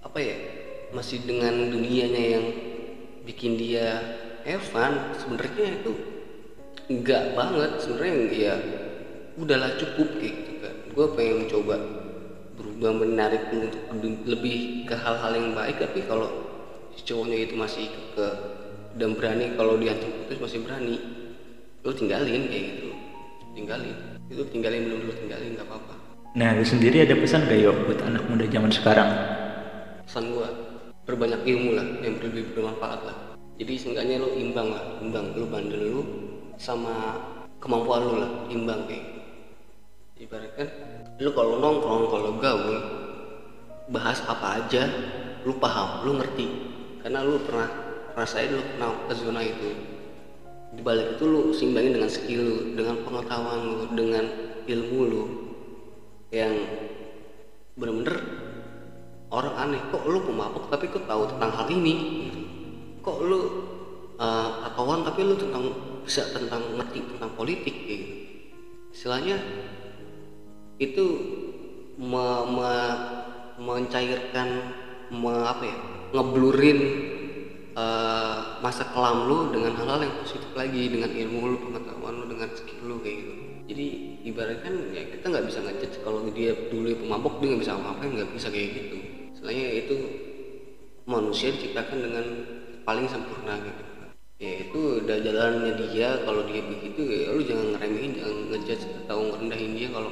apa ya masih dengan dunianya yang bikin dia Evan sebenarnya itu enggak banget sebenarnya ya udahlah cukup kayak gitu kan. Gue pengen mencoba berubah menarik untuk lebih- ke hal-hal yang baik tapi kalau si cowoknya itu masih ke dan berani kalau diancam putus masih berani lu tinggalin kayak gitu. Tinggalin. Itu tinggalin belum lu tinggalin nggak apa-apa. Nah, lu sendiri ada pesan gak yuk buat anak muda zaman sekarang? pesan gua berbanyak ilmu lah yang lebih bermanfaat lah. Jadi seenggaknya lu imbang lah imbang. Lu bandel lu sama kemampuan lu lah imbang kayak gitu. ibaratkan lu kalau nongkrong kalau gaul bahas apa aja lu paham lu ngerti. Karena lu pernah rasain lu pernah ke zona itu. Di balik itu lu seimbangin dengan skill lu dengan pengetahuan lu dengan ilmu lu yang bener-bener orang aneh. Kok lu pemabuk tapi kok tahu tentang hal ini? Kok lu uh, tatoan tapi lu tentang bisa tentang ngerti tentang politik kayak gitu. Istilahnya itu me, me- mencairkan me, apa ya ngeblurin uh, masa kelam lu dengan hal-hal yang positif lagi dengan ilmu lu pengetahuan lu dengan skill lu kayak gitu. Jadi ibaratkan ya kita nggak bisa ngejudge kalau dia dulu pemabok dia nggak bisa apa-apa nggak bisa kayak gitu. Selainnya itu manusia diciptakan dengan paling sempurna gitu ya itu udah jalannya dia. Kalau dia begitu ya lu jangan ngeremehin jangan ngejudge atau ngerendahin dia kalau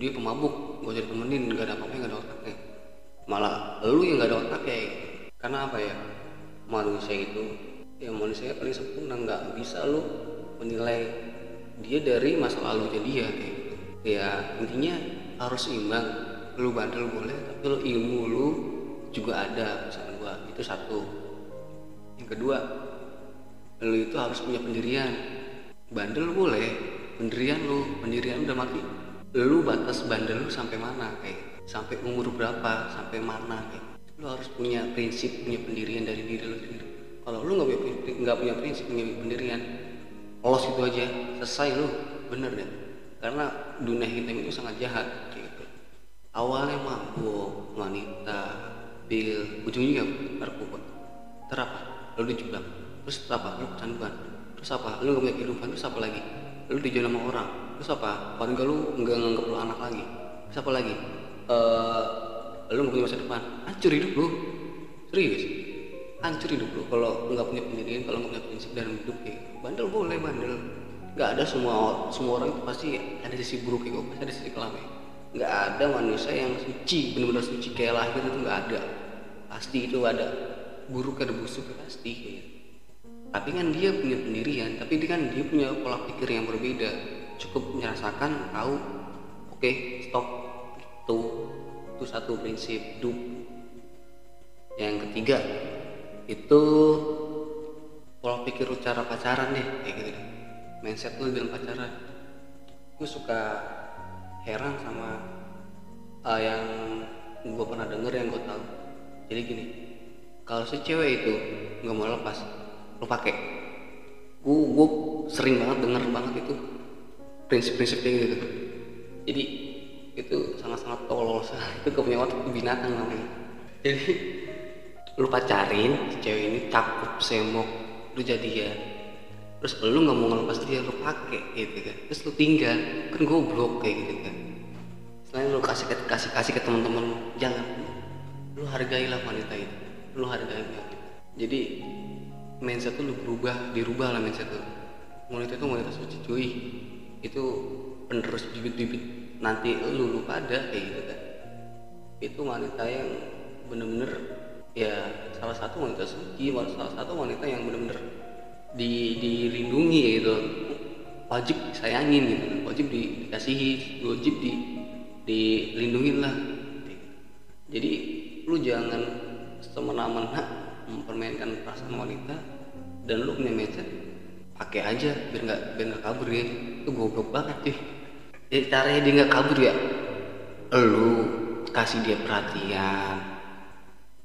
dia pemabuk. Gak usah ditemenin gak ada apa-apa gak ada otaknya. Malah lu yang gak ada otaknya. Gitu. karena apa ya? Manusia itu ya manusia paling sempurna. Nggak bisa lu menilai dia dari masa lalunya dia kayak gitu. Ya intinya harus imbang. Lu bandel boleh tapi lu ilmu lu juga ada pesan gua. Itu satu. Yang kedua lu itu harus punya pendirian. Bandel boleh pendirian lu pendirian udah mati lu batas bandel lu sampai mana kayak sampai umur berapa sampai mana kayak lu harus punya prinsip punya pendirian dari diri lu sendiri. Kalau lu nggak punya punya prinsip punya pendirian los itu aja selesai lu bener deh. Karena dunia hitam itu sangat jahat gitu. Awalnya mabuk wanita bil ujungnya narkoba terapa? Lalu dijebak terus apa lu kecanduan terus apa lu gak punya kehidupan terus apa lagi? Lu dijual sama orang. Terus apa keluarga lu nggak nganggap lu anak lagi. Terus apa lagi? Eh lu nggak punya masa depan. Hancur hidup lu. Serius? Hancur hidup lu. Kalau nggak punya pendirian kalau nggak punya prinsip dalam hidup kayak bandel boleh bandel. Nggak ada semua semua orang itu pasti ada sisi buruk gue pasti ada sisi kelamnya nggak ada manusia yang suci benar-benar suci kayak lahir itu nggak ada. Pasti itu ada. Buruk ada busuk pasti kayak gitu. Tapi kan dia punya pendirian tapi dia kan dia punya pola pikir yang berbeda. Cukup merasakan tahu oke stop. Itu itu satu prinsip hidup. Yang ketiga itu pola pikir cara pacaran deh kayak gitu deh. Mindset lu dalam pacaran. Gue suka heran sama uh, yang gue pernah denger yang gue tahu. Jadi gini kalau si cewek itu nggak mau lepas lu pakai gue gue sering banget denger banget itu. Prinsip-prinsipnya gitu. Jadi itu sangat-sangat tolol itu itu binatang namanya. Jadi lu pacarin si cewek ini cakep semok lu jadi ya terus lu nggak mau ngelepas dia lu pakai gitu kan. Terus lu tinggal kan goblok kayak gitu kan. Selain lu kasih kasih kasih ke teman-teman lu jangan. Lu hargailah wanita itu. Lu hargai jadi mindset tuh lu berubah dirubah lah mindset tuh. Wanita itu wanita suci cuy. Itu penerus bibit-bibit. Nanti lu lu pada kayak gitu kan. Itu wanita yang bener-bener ya salah satu wanita suci salah satu wanita yang bener-bener di dilindungi gitu. Wajib sayangin gitu wajib di, dikasihi wajib di dilindungin lah jadi lu jangan semena-mena mempermainkan perasaan wanita dan lu punya mindset pakai aja biar nggak biar nggak kabur ya. Itu goblok banget sih ya caranya dia nggak kabur ya? Lu kasih dia perhatian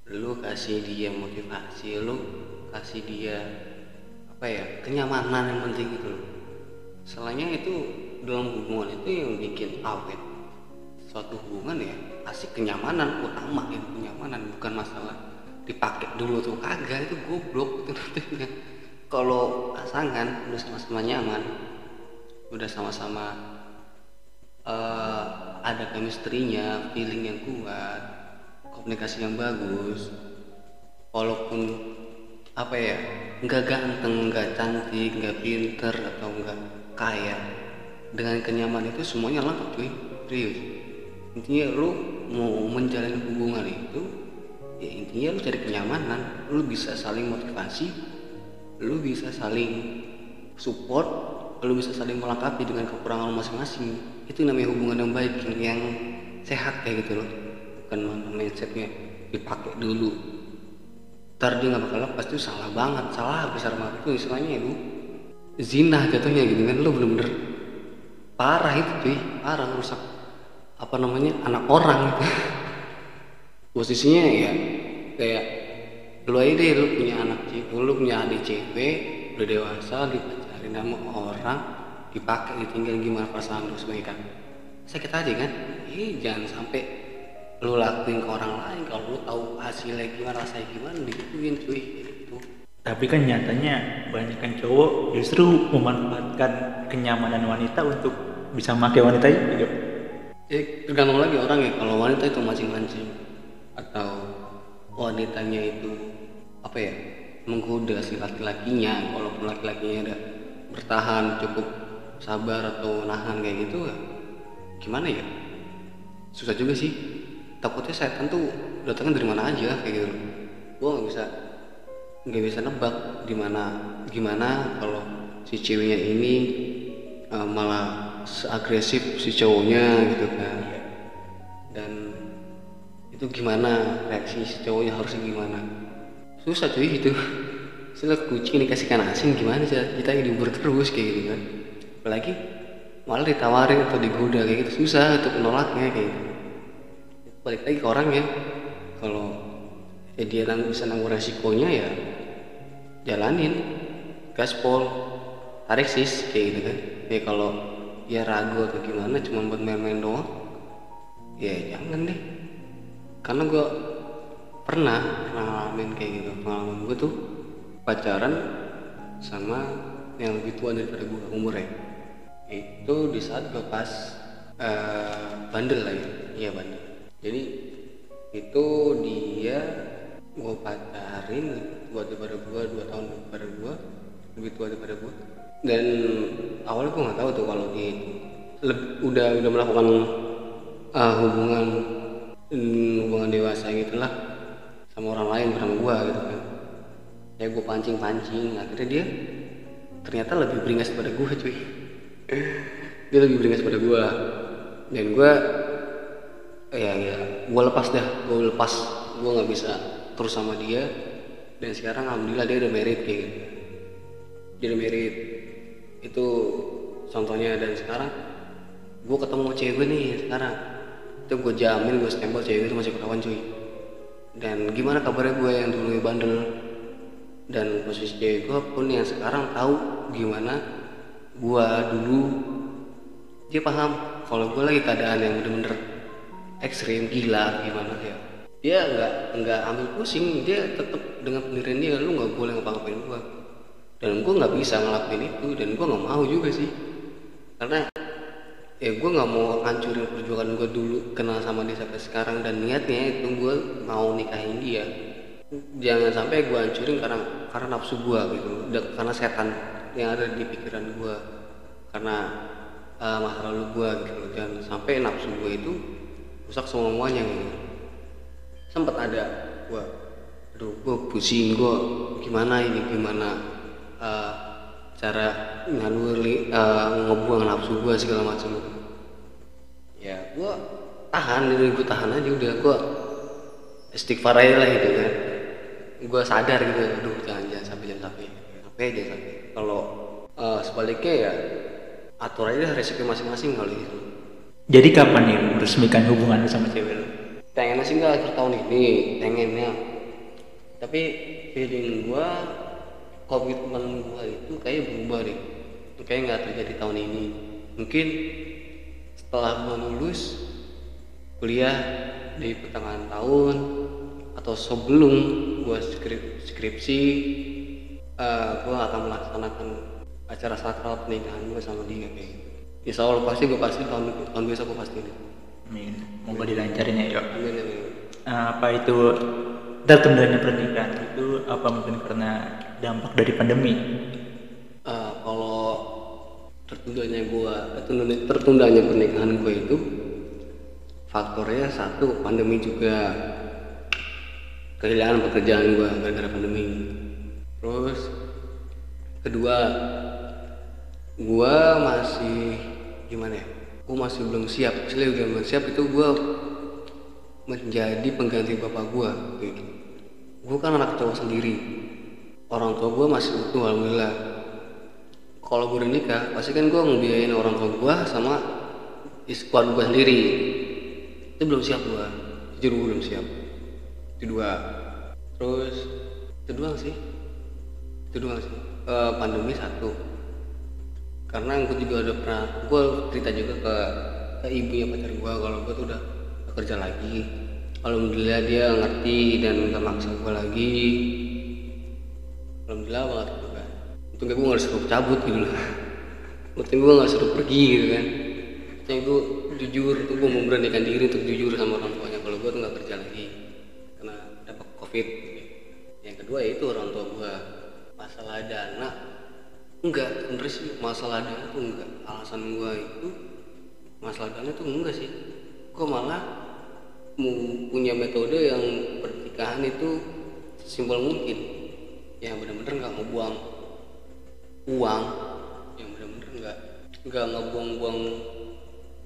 lu kasih dia motivasi lu kasih dia apa ya kenyamanan yang penting gitu loh selainnya itu dalam hubungan itu yang bikin awet. Suatu hubungan ya pasti kenyamanan utama itu kenyamanan bukan masalah dipakai dulu tuh. Kagak itu goblok itu nantinya kalau pasangan udah sama-sama nyaman udah sama-sama uh, ada chemistry-nya feeling yang kuat komunikasi yang bagus walaupun apa ya nggak ganteng nggak cantik nggak pinter atau nggak kaya dengan kenyaman itu semuanya lengkap cuy. Serius. Intinya lu mau menjalin hubungan itu ya intinya lu cari kenyamanan lu bisa saling motivasi lu bisa saling support lu bisa saling melengkapi dengan kekurangan masing-masing. Itu namanya hubungan yang baik yang sehat kayak gitu loh. Bukan mindsetnya dipakai dulu. Ntar dia nggak bakal lepas itu salah banget salah besar banget. Itu istilahnya itu zina jatuhnya gitu kan. Lu bener-bener parah itu cuy. Parah rusak apa namanya anak orang. gitu posisinya ya kayak lu aja deh lu punya anak cewek lu punya adik cewek udah dewasa dipacarin sama orang dipakai ditinggal gimana perasaan lu sebagai kan sakit aja kan? Eh jangan sampai lu lakuin ke orang lain kalau lu tahu hasilnya gimana rasanya gimana digituin cuy gitu. tapi kan nyatanya banyak kan cowok justru memanfaatkan kenyamanan wanita untuk bisa memakai wanita itu eh tergantung lagi orang ya kalau wanita itu mancing-mancing atau wanitanya itu apa ya menggoda si laki-lakinya walaupun laki-lakinya ada bertahan cukup sabar atau nahan kayak gitu ya gimana ya? Susah juga sih. Takutnya setan tuh datangnya dari mana aja kayak gitu gue nggak bisa nggak bisa nebak gimana gimana kalau si ceweknya ini uh, malah seagresif si cowoknya gitu kan. Dan itu gimana reaksi si cowoknya harusnya gimana? Susah cuy itu. Setelah kucing dikasihkan asin gimana sih? Kita ini diubur terus kayak gitu kan. Apalagi malah ditawarin atau digoda kayak gitu. Susah untuk menolaknya kayak gitu. Balik lagi ke orang ya. Kalau ya dia nang bisa nanggung resikonya ya jalanin. Gaspol tarik sis kayak gitu kan. Ya kalau ya ragu atau gimana cuma buat main-main doang ya jangan deh karena gue pernah pernah ngalamin kayak gitu. Pengalaman gue tuh pacaran sama yang lebih tua daripada gue umurnya. Itu di saat gue pas uh, bandel ya iya bandel. Jadi itu dia gue pacarin gue daripada gue dua tahun daripada gue lebih tua daripada gue dan awalnya gue nggak tahu tuh kalau dia udah udah melakukan uh, hubungan hubungan dewasa gitu lah sama orang lain bersama gue gitu kan. Ya gue pancing pancing akhirnya dia ternyata lebih beringas pada gue cuy. Dia lebih beringas pada gue dan gue ya ya gue lepas dah. Gue lepas. Gue nggak bisa terus sama dia. Dan sekarang alhamdulillah dia udah merit kayak gitu. Dia udah merit itu contohnya. Dan sekarang gue ketemu cewek nih sekarang itu gue jamin gue stempel cewek itu masih kawan cuy. Dan gimana kabarnya gue yang dulu bandel dan posisi cewek gue pun yang sekarang tahu gimana gue dulu. Dia paham kalau gue lagi keadaan yang bener-bener ekstrim gila gimana ya. Dia nggak nggak ambil pusing. Dia tetap dengan pendirian dia lu nggak boleh ngapa-ngapain gue dan gue nggak bisa ngelakuin itu dan gue nggak mau juga sih. Karena ya gue nggak mau hancurin perjuangan gue dulu kenal sama dia sampai sekarang. Dan niatnya itu gue mau nikahin dia. Jangan sampai gue hancurin karena karena nafsu gue gitu. Dan karena setan yang ada di pikiran gue karena uh, masa lalu gue gitu. Jangan sampai nafsu gue itu rusak semuanya gitu. Sempat ada gue aduh gue pusing gue gimana ini gimana uh, cara nganuli uh, ngebuang nafsu gue segala macam. Ya gue tahan ini gue tahan aja udah gue istighfar aja lah gitu kan. Gue sadar gitu aduh jangan jangan sampai jangan sampai sampai aja sampai. Kalau uh, sebaliknya ya atur aja resiko masing-masing kali gitu. Jadi kapan nih meresmikan hubungan sama cewek lu? pengennya sih nggak akhir tahun ini pengennya. Tapi feeling gua komitmen gua itu kayak berubah deh kayak nggak terjadi tahun ini mungkin setelah gua lulus kuliah di pertengahan tahun atau sebelum gua skrip, skripsi uh, gua akan melaksanakan acara sakral pernikahan gua sama dia kayak gitu. Insya Allah pasti gua pasti tahun tahun besok gua pasti deh. Amin. Moga dilancarin ya, Yuk. Amin amin. Apa itu tertundanya pernikahan itu apa mungkin karena dampak dari pandemi? Eh, kalau tertundanya gua tertundanya, pernikahan gua itu faktornya satu pandemi juga kehilangan pekerjaan gua gara-gara pandemi terus kedua gua masih gimana ya gua masih belum siap Setelah udah belum siap itu gua menjadi pengganti bapak gua gitu. gua kan anak cowok sendiri orang tua gua masih utuh alhamdulillah. Kalau gue udah nikah pasti kan gue ngebiayain orang tua gue sama keluarga gue sendiri. Itu belum siap gue jujur gue belum siap. Itu dua. Terus itu doang sih. Itu doang sih. Eh, pandemi satu. Karena gue juga udah pernah gue cerita juga ke ke ibunya pacar gue kalau gue tuh udah kerja lagi. Alhamdulillah dia ngerti dan nggak maksa gue lagi alhamdulillah banget gitu kan. Untungnya gue nggak disuruh cabut gitu loh untungnya gue nggak disuruh pergi gitu kan. Yang gue jujur tuh gue memberanikan diri untuk jujur sama orang tuanya. Kalau gue tuh nggak kerja lagi karena dapat covid. Yang kedua itu orang tua gue masalah dana enggak. Sebenernya sih masalah dana tuh enggak. Alasan gue itu masalah dana tuh enggak sih. Gue malah punya metode yang pernikahan itu simpel mungkin yang benar-benar nggak mau buang uang yang benar-benar nggak nggak ngebuang-buang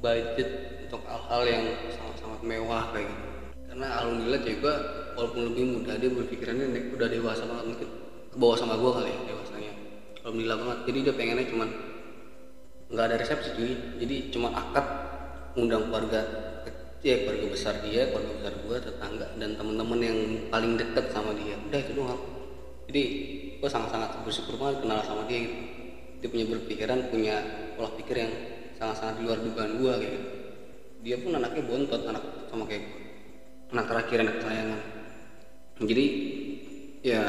budget untuk hal-hal yang sangat-sangat mewah kayak gitu. Karena alhamdulillah juga walaupun lebih muda dia berpikirannya nek- udah dewasa banget mungkin ke bawah sama gua kali ya dewasanya. Alhamdulillah banget. Jadi dia pengennya cuman nggak ada resepsi cuy. Jadi cuma akad undang keluarga ya keluarga besar dia keluarga besar gua tetangga dan teman-teman yang paling deket sama dia. Udah itu doang jadi gua sangat-sangat bersyukur banget kenal sama dia gitu. Dia punya berpikiran punya pola pikir yang sangat-sangat di luar dugaan gua gitu. Dia pun anaknya bontot anak sama kayak gua. Anak terakhir anak kesayangan. Jadi ya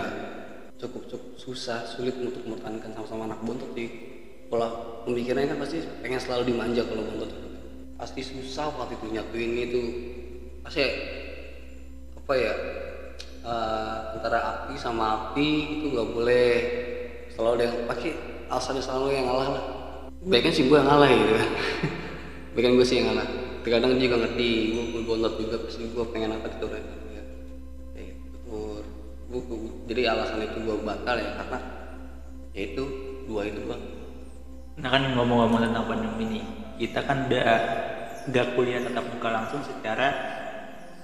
cukup cukup susah sulit untuk mempertahankan sama-sama anak bontot sih. Pola pemikirannya kan pasti pengen selalu dimanja kalau bontot pasti susah waktu itu nyatuin itu. Pasti apa ya eh, antara api sama api itu nggak boleh. Selalu ada yang pasti alasannya selalu yang ngalah lah. Baiknya sih gue yang ngalah gitu kan. Baiknya gue sih yang ngalah. Terkadang dia juga ngerti gue pun bontot juga pasti gue pengen apa gitu kan. Ya gua- jadi alasan itu gue batal ya karena ya itu dua itu bang Nah kan ngomong-ngomong tentang pandemi ini, kita kan udah gak kuliah tatap muka langsung secara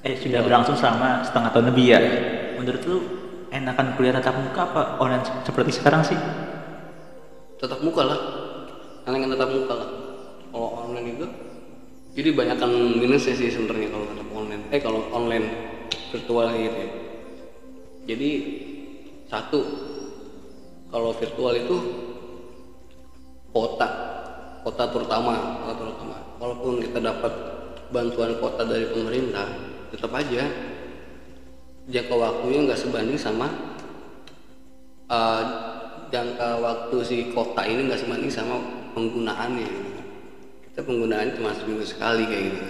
eh sudah berlangsung selama setengah tahun lebih ya. Menurut lu enakan kuliah tatap muka apa online se- seperti sekarang sih? tetap muka lah. Karena kan tetap muka lah. Kalau online itu jadi banyakkan minusnya sih sebenarnya kalau tetap online. Eh kalau online virtual gitu ya. Jadi satu kalau virtual itu kuota kota terutama kota terutama. Walaupun kita dapat bantuan kota dari pemerintah tetap aja. Jangka waktunya nggak sebanding sama uh, jangka waktu si kota ini nggak sebanding sama penggunaannya. Kita penggunaan cuma seminggu sekali kayak gitu.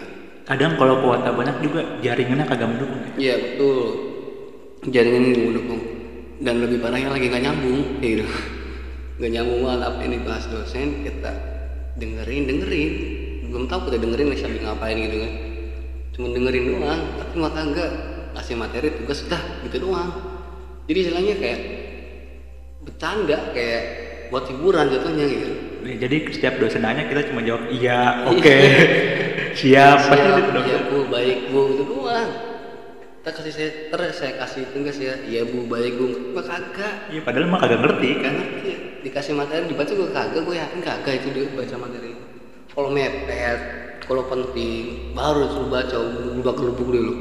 Kadang kalau kuota banyak juga jaringannya kagak mendukung ya? Iya betul. Jaringan ini mendukung. Dan lebih parahnya lagi nggak nyambung kayak gitu. Nggak nyambung banget apa yang dibahas dosen kita dengerin dengerin. Belum tahu kita dengerin nih sambil ngapain gitu kan cuma dengerin doang tapi maka enggak. Kasih materi tugas dah gitu doang. Jadi istilahnya kayak bercanda kayak buat hiburan jatuhnya gitu. Jadi setiap dosen nanya kita cuma jawab iya oke. Siap. Pasti siap gitu dong. ya bu baik bu itu doang. Kita kasih saya terus saya kasih tugas ya. Iya bu baik bu. Gua kagak. Iya padahal mah kagak ngerti. Kan ngerti dikasih materi dibaca gue kagak. Gue yakin kagak itu dia baca materi. Kalau mepet kalau penting baru suruh baca ubah kelubuk dulu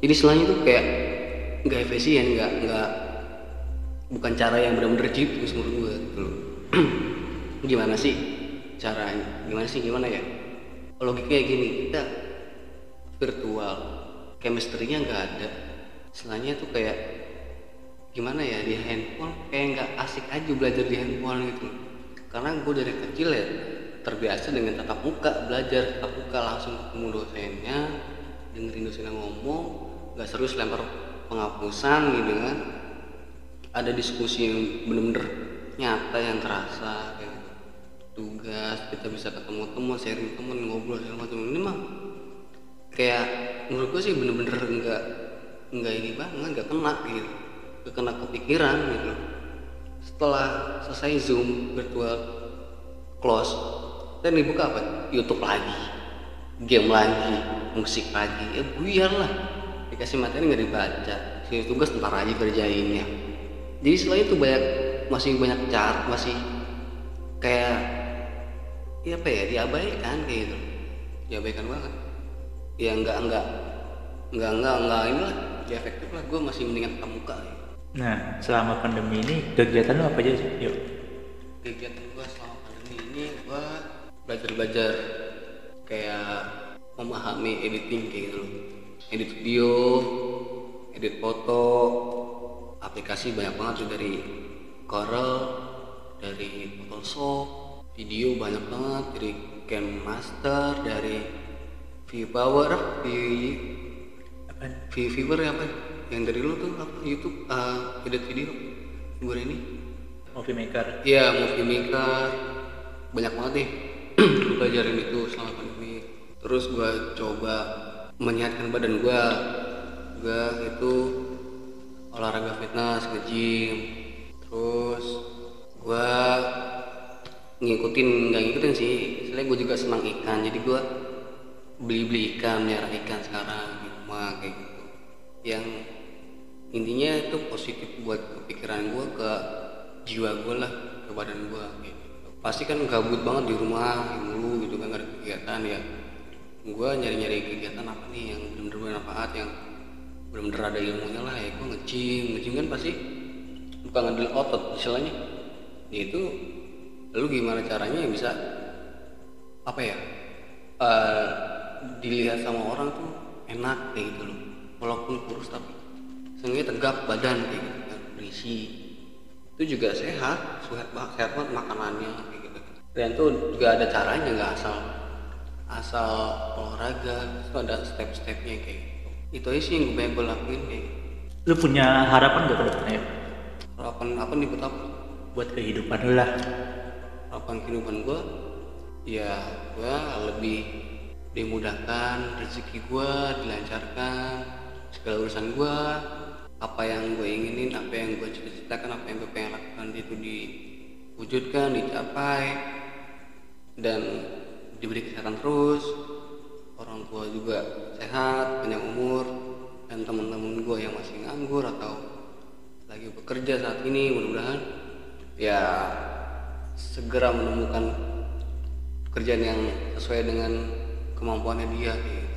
jadi selain itu kayak nggak efisien nggak nggak bukan cara yang benar-benar jitu menurut gue gimana sih caranya? Gimana sih gimana ya? Logikanya gini kita virtual chemistry-nya nggak ada. Selainnya tuh kayak gimana ya di handphone kayak nggak asik aja belajar di handphone gitu. Karena gue dari kecil ya terbiasa dengan tatap muka belajar tatap muka langsung ketemu dosennya dengerin dosennya ngomong nggak serius lempar penghapusan gitu kan. Ada diskusi yang bener-bener nyata yang terasa kayak tugas kita bisa ketemu teman sharing teman ngobrol segala macam. Ini mah kayak menurut gue sih bener-bener nggak nggak ini banget nggak kena gitu. Nggak kena kepikiran gitu. Setelah selesai zoom virtual close dan dibuka apa? YouTube lagi. Game lagi musik lagi. Ya buyar lah. Dikasih materi nggak dibaca. Sini tugas ntar aja kerjainnya jadi setelah itu banyak masih banyak car masih kayak ya apa ya diabaikan kayak gitu. Diabaikan banget. Ya nggak nggak nggak nggak nggak inilah ya efektif lah. Gue masih mendingan tatap muka. Ya. nah selama pandemi ini kegiatan lo apa aja sih? Yuk. Kegiatan gue selama pandemi ini gue belajar belajar kayak memahami editing kayak gitu loh. Edit video edit foto aplikasi banyak banget tuh dari Corel dari Photoshop video banyak banget dari Cam Master dari VPower V apa? Apa? Yang dari lu tuh apa? YouTube uh, edit video. Gue ini? Movie maker. Iya, movie maker. Banyak banget deh. Gue pelajarin itu selama pandemi. Terus gue coba menyehatkan badan gue. Gue itu olahraga fitness, nge-gym. Terus gue ngikutin, nggak ngikutin sih. Soalnya gue juga senang ikan, jadi gue beli-beli ikan, melihara ikan sekarang di rumah kayak gitu. Yang intinya itu positif buat kepikiran gue ke jiwa gue lah ke badan gue gitu. Pasti kan gabut banget di rumah mulu gitu kan gak ada kegiatan ya. Gue nyari-nyari kegiatan apa nih yang bener-bener bermanfaat yang bener-bener ada ilmunya lah ya. Gue nge-gym nge-gym kan pasti bukan ngadil otot istilahnya. Ya itu lu gimana caranya yang bisa apa ya eh, dilihat sama orang tuh enak kayak gitu loh. Walaupun kurus tapi seenggaknya tegap badan kayak gitu kan berisi itu juga sehat sehat banget sehat banget makanannya kayak gitu. Dan itu juga ada caranya nggak asal asal olahraga itu ada step-stepnya kayak gitu. Itu aja sih yang gue pengen gue lakuin kayak gitu. lu punya harapan gak ke depannya? Harapan apa nih buat apa? Buat kehidupan lu lah. Harapan kehidupan gue ya gue lebih dimudahkan rezeki gue dilancarkan segala urusan gue apa yang gue inginin apa yang gue cita-citakan apa yang gue pengen lakukan itu diwujudkan dicapai dan diberi kesehatan terus orang tua juga sehat panjang umur dan teman-teman gue yang masih nganggur atau lagi bekerja saat ini mudah-mudahan ya segera menemukan pekerjaan yang sesuai dengan kemampuannya dia gitu.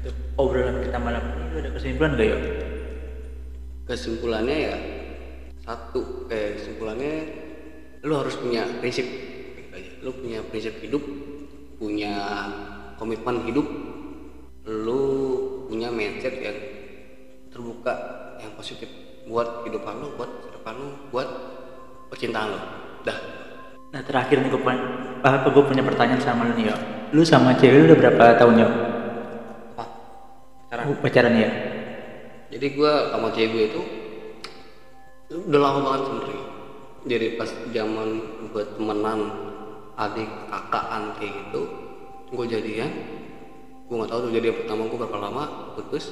Ya untuk obrolan kita malam ini ada kesimpulan gak yuk kesimpulannya ya satu kayak kesimpulannya lu harus punya prinsip lu punya prinsip hidup punya komitmen hidup lu punya mindset yang terbuka yang positif buat kehidupan lu buat depan lu buat percintaan lu dah Nah terakhir nih gue punya, gue punya pertanyaan sama lu nih yo. Lu sama cewek lu udah berapa tahun yo? Pacaran ya? jadi gua sama cewek gue itu udah lama banget sebenarnya. Jadi pas zaman buat temenan adik kakaan kayak gitu gue jadian. Gue nggak tahu tuh jadian pertama gue berapa lama putus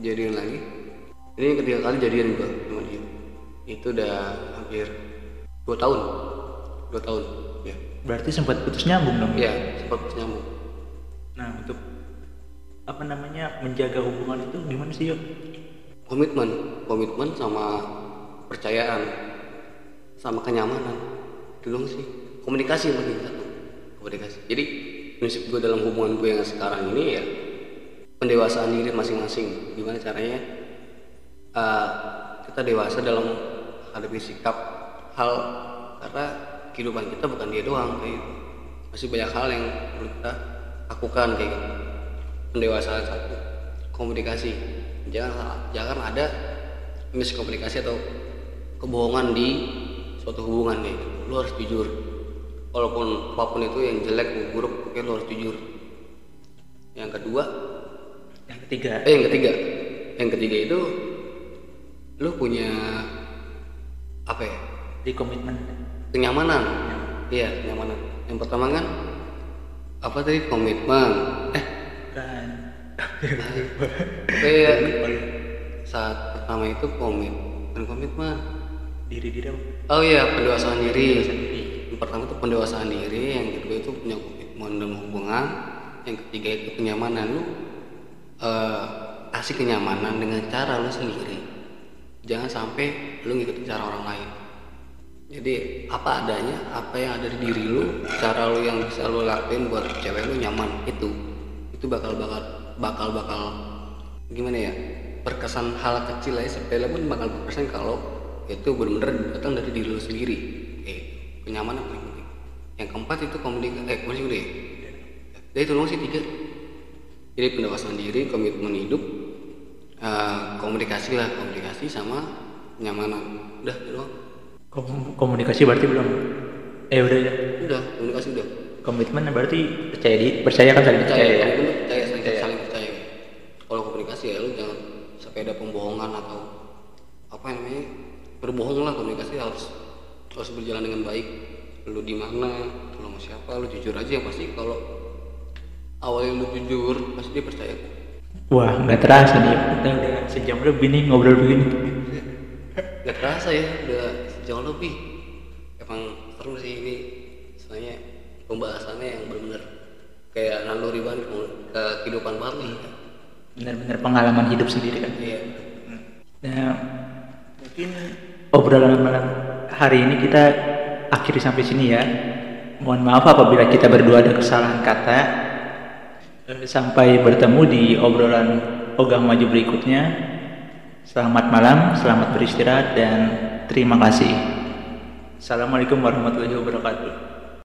jadian lagi. Ini yang ketiga kali jadian gue sama dia. Itu udah hampir dua tahun. Dua tahun ya. Berarti sempat putus nyambung dong? ya sempat putus nyambung. Nah untuk apa namanya menjaga hubungan itu gimana sih yo? komitmen. Komitmen sama percayaan. Sama kenyamanan. Dong sih. Komunikasi yang penting satu komunikasi. Jadi prinsip gue dalam hubungan gue yang sekarang ini ya pendewasaan diri masing-masing. Gimana caranya? Uh, kita dewasa dalam hadapi sikap hal karena kehidupan kita bukan dia doang kayak gitu. masih banyak hal yang perlu kita lakukan kayak gitu pendewasaan satu komunikasi. Jangan jangan ada miskomunikasi atau kebohongan di suatu hubungan nih. Lu harus jujur. Walaupun apa pun itu yang jelek buruk pokoknya lu harus jujur. Yang kedua Yang ketiga. eh yang ketiga. Yang ketiga itu lu punya apa ya? Di komitmen. Kenyamanan. Iya kenyamanan. Yang pertama kan apa tadi? Komitmen. Eh kayak saat pertama itu komit dan komitmen diri diri apa? oh iya pendewasaan diri. Yang pertama itu pendewasaan diri yang kedua itu punya komitmen dalam hubungan yang ketiga itu kenyamanan. Lu eh, kasih kenyamanan dengan cara lu sendiri. Jangan sampai lu ngikutin cara orang lain. Jadi apa adanya apa yang ada di diri lu cara lu yang bisa lu lakuin buat cewek lu nyaman itu. Itu bakal bakal bakal bakal gimana ya berkesan hal kecil aja. Sepele pun bakal berkesan kalau itu benar-benar datang dari diri lu sendiri. Eh kenyamanan paling penting? Yang keempat itu komunikasi eh komunikasi udah ya jadi itu sih tiga. Jadi pendewasaan diri komitmen hidup eh, komunikasi lah komunikasi sama kenyamanan. Udah itu doang. Kom- komunikasi berarti belum? Eh udah ya udah komunikasi udah. Komitmen berarti percaya di percaya kan saling percaya percaya ya komitmen tuh percaya saling, saling percaya kalau komunikasi ya lu jangan sampai ada pembohongan atau apa namanya berbohong lah komunikasi harus harus berjalan dengan baik. Lu di mana lu sama siapa lu jujur aja. Yang pasti kalau awalnya lu jujur pasti dia percaya. Wah nggak terasa nih. Kita udah sejam lebih nih ngobrol begini. Gak terasa ya, udah sejauh lebih. Emang seru sih ini, soalnya pembahasannya yang benar-benar kayak naluri banget ke ke kehidupan nih. Benar-benar pengalaman hidup sendiri kan Iya. Nah, mungkin obrolan malam hari ini kita akhiri sampai sini ya. Mohon maaf apabila kita berdua ada kesalahan kata. Eh, Sampai bertemu di obrolan ogah maju berikutnya. Selamat malam, selamat beristirahat dan terima kasih. Assalamualaikum warahmatullahi wabarakatuh.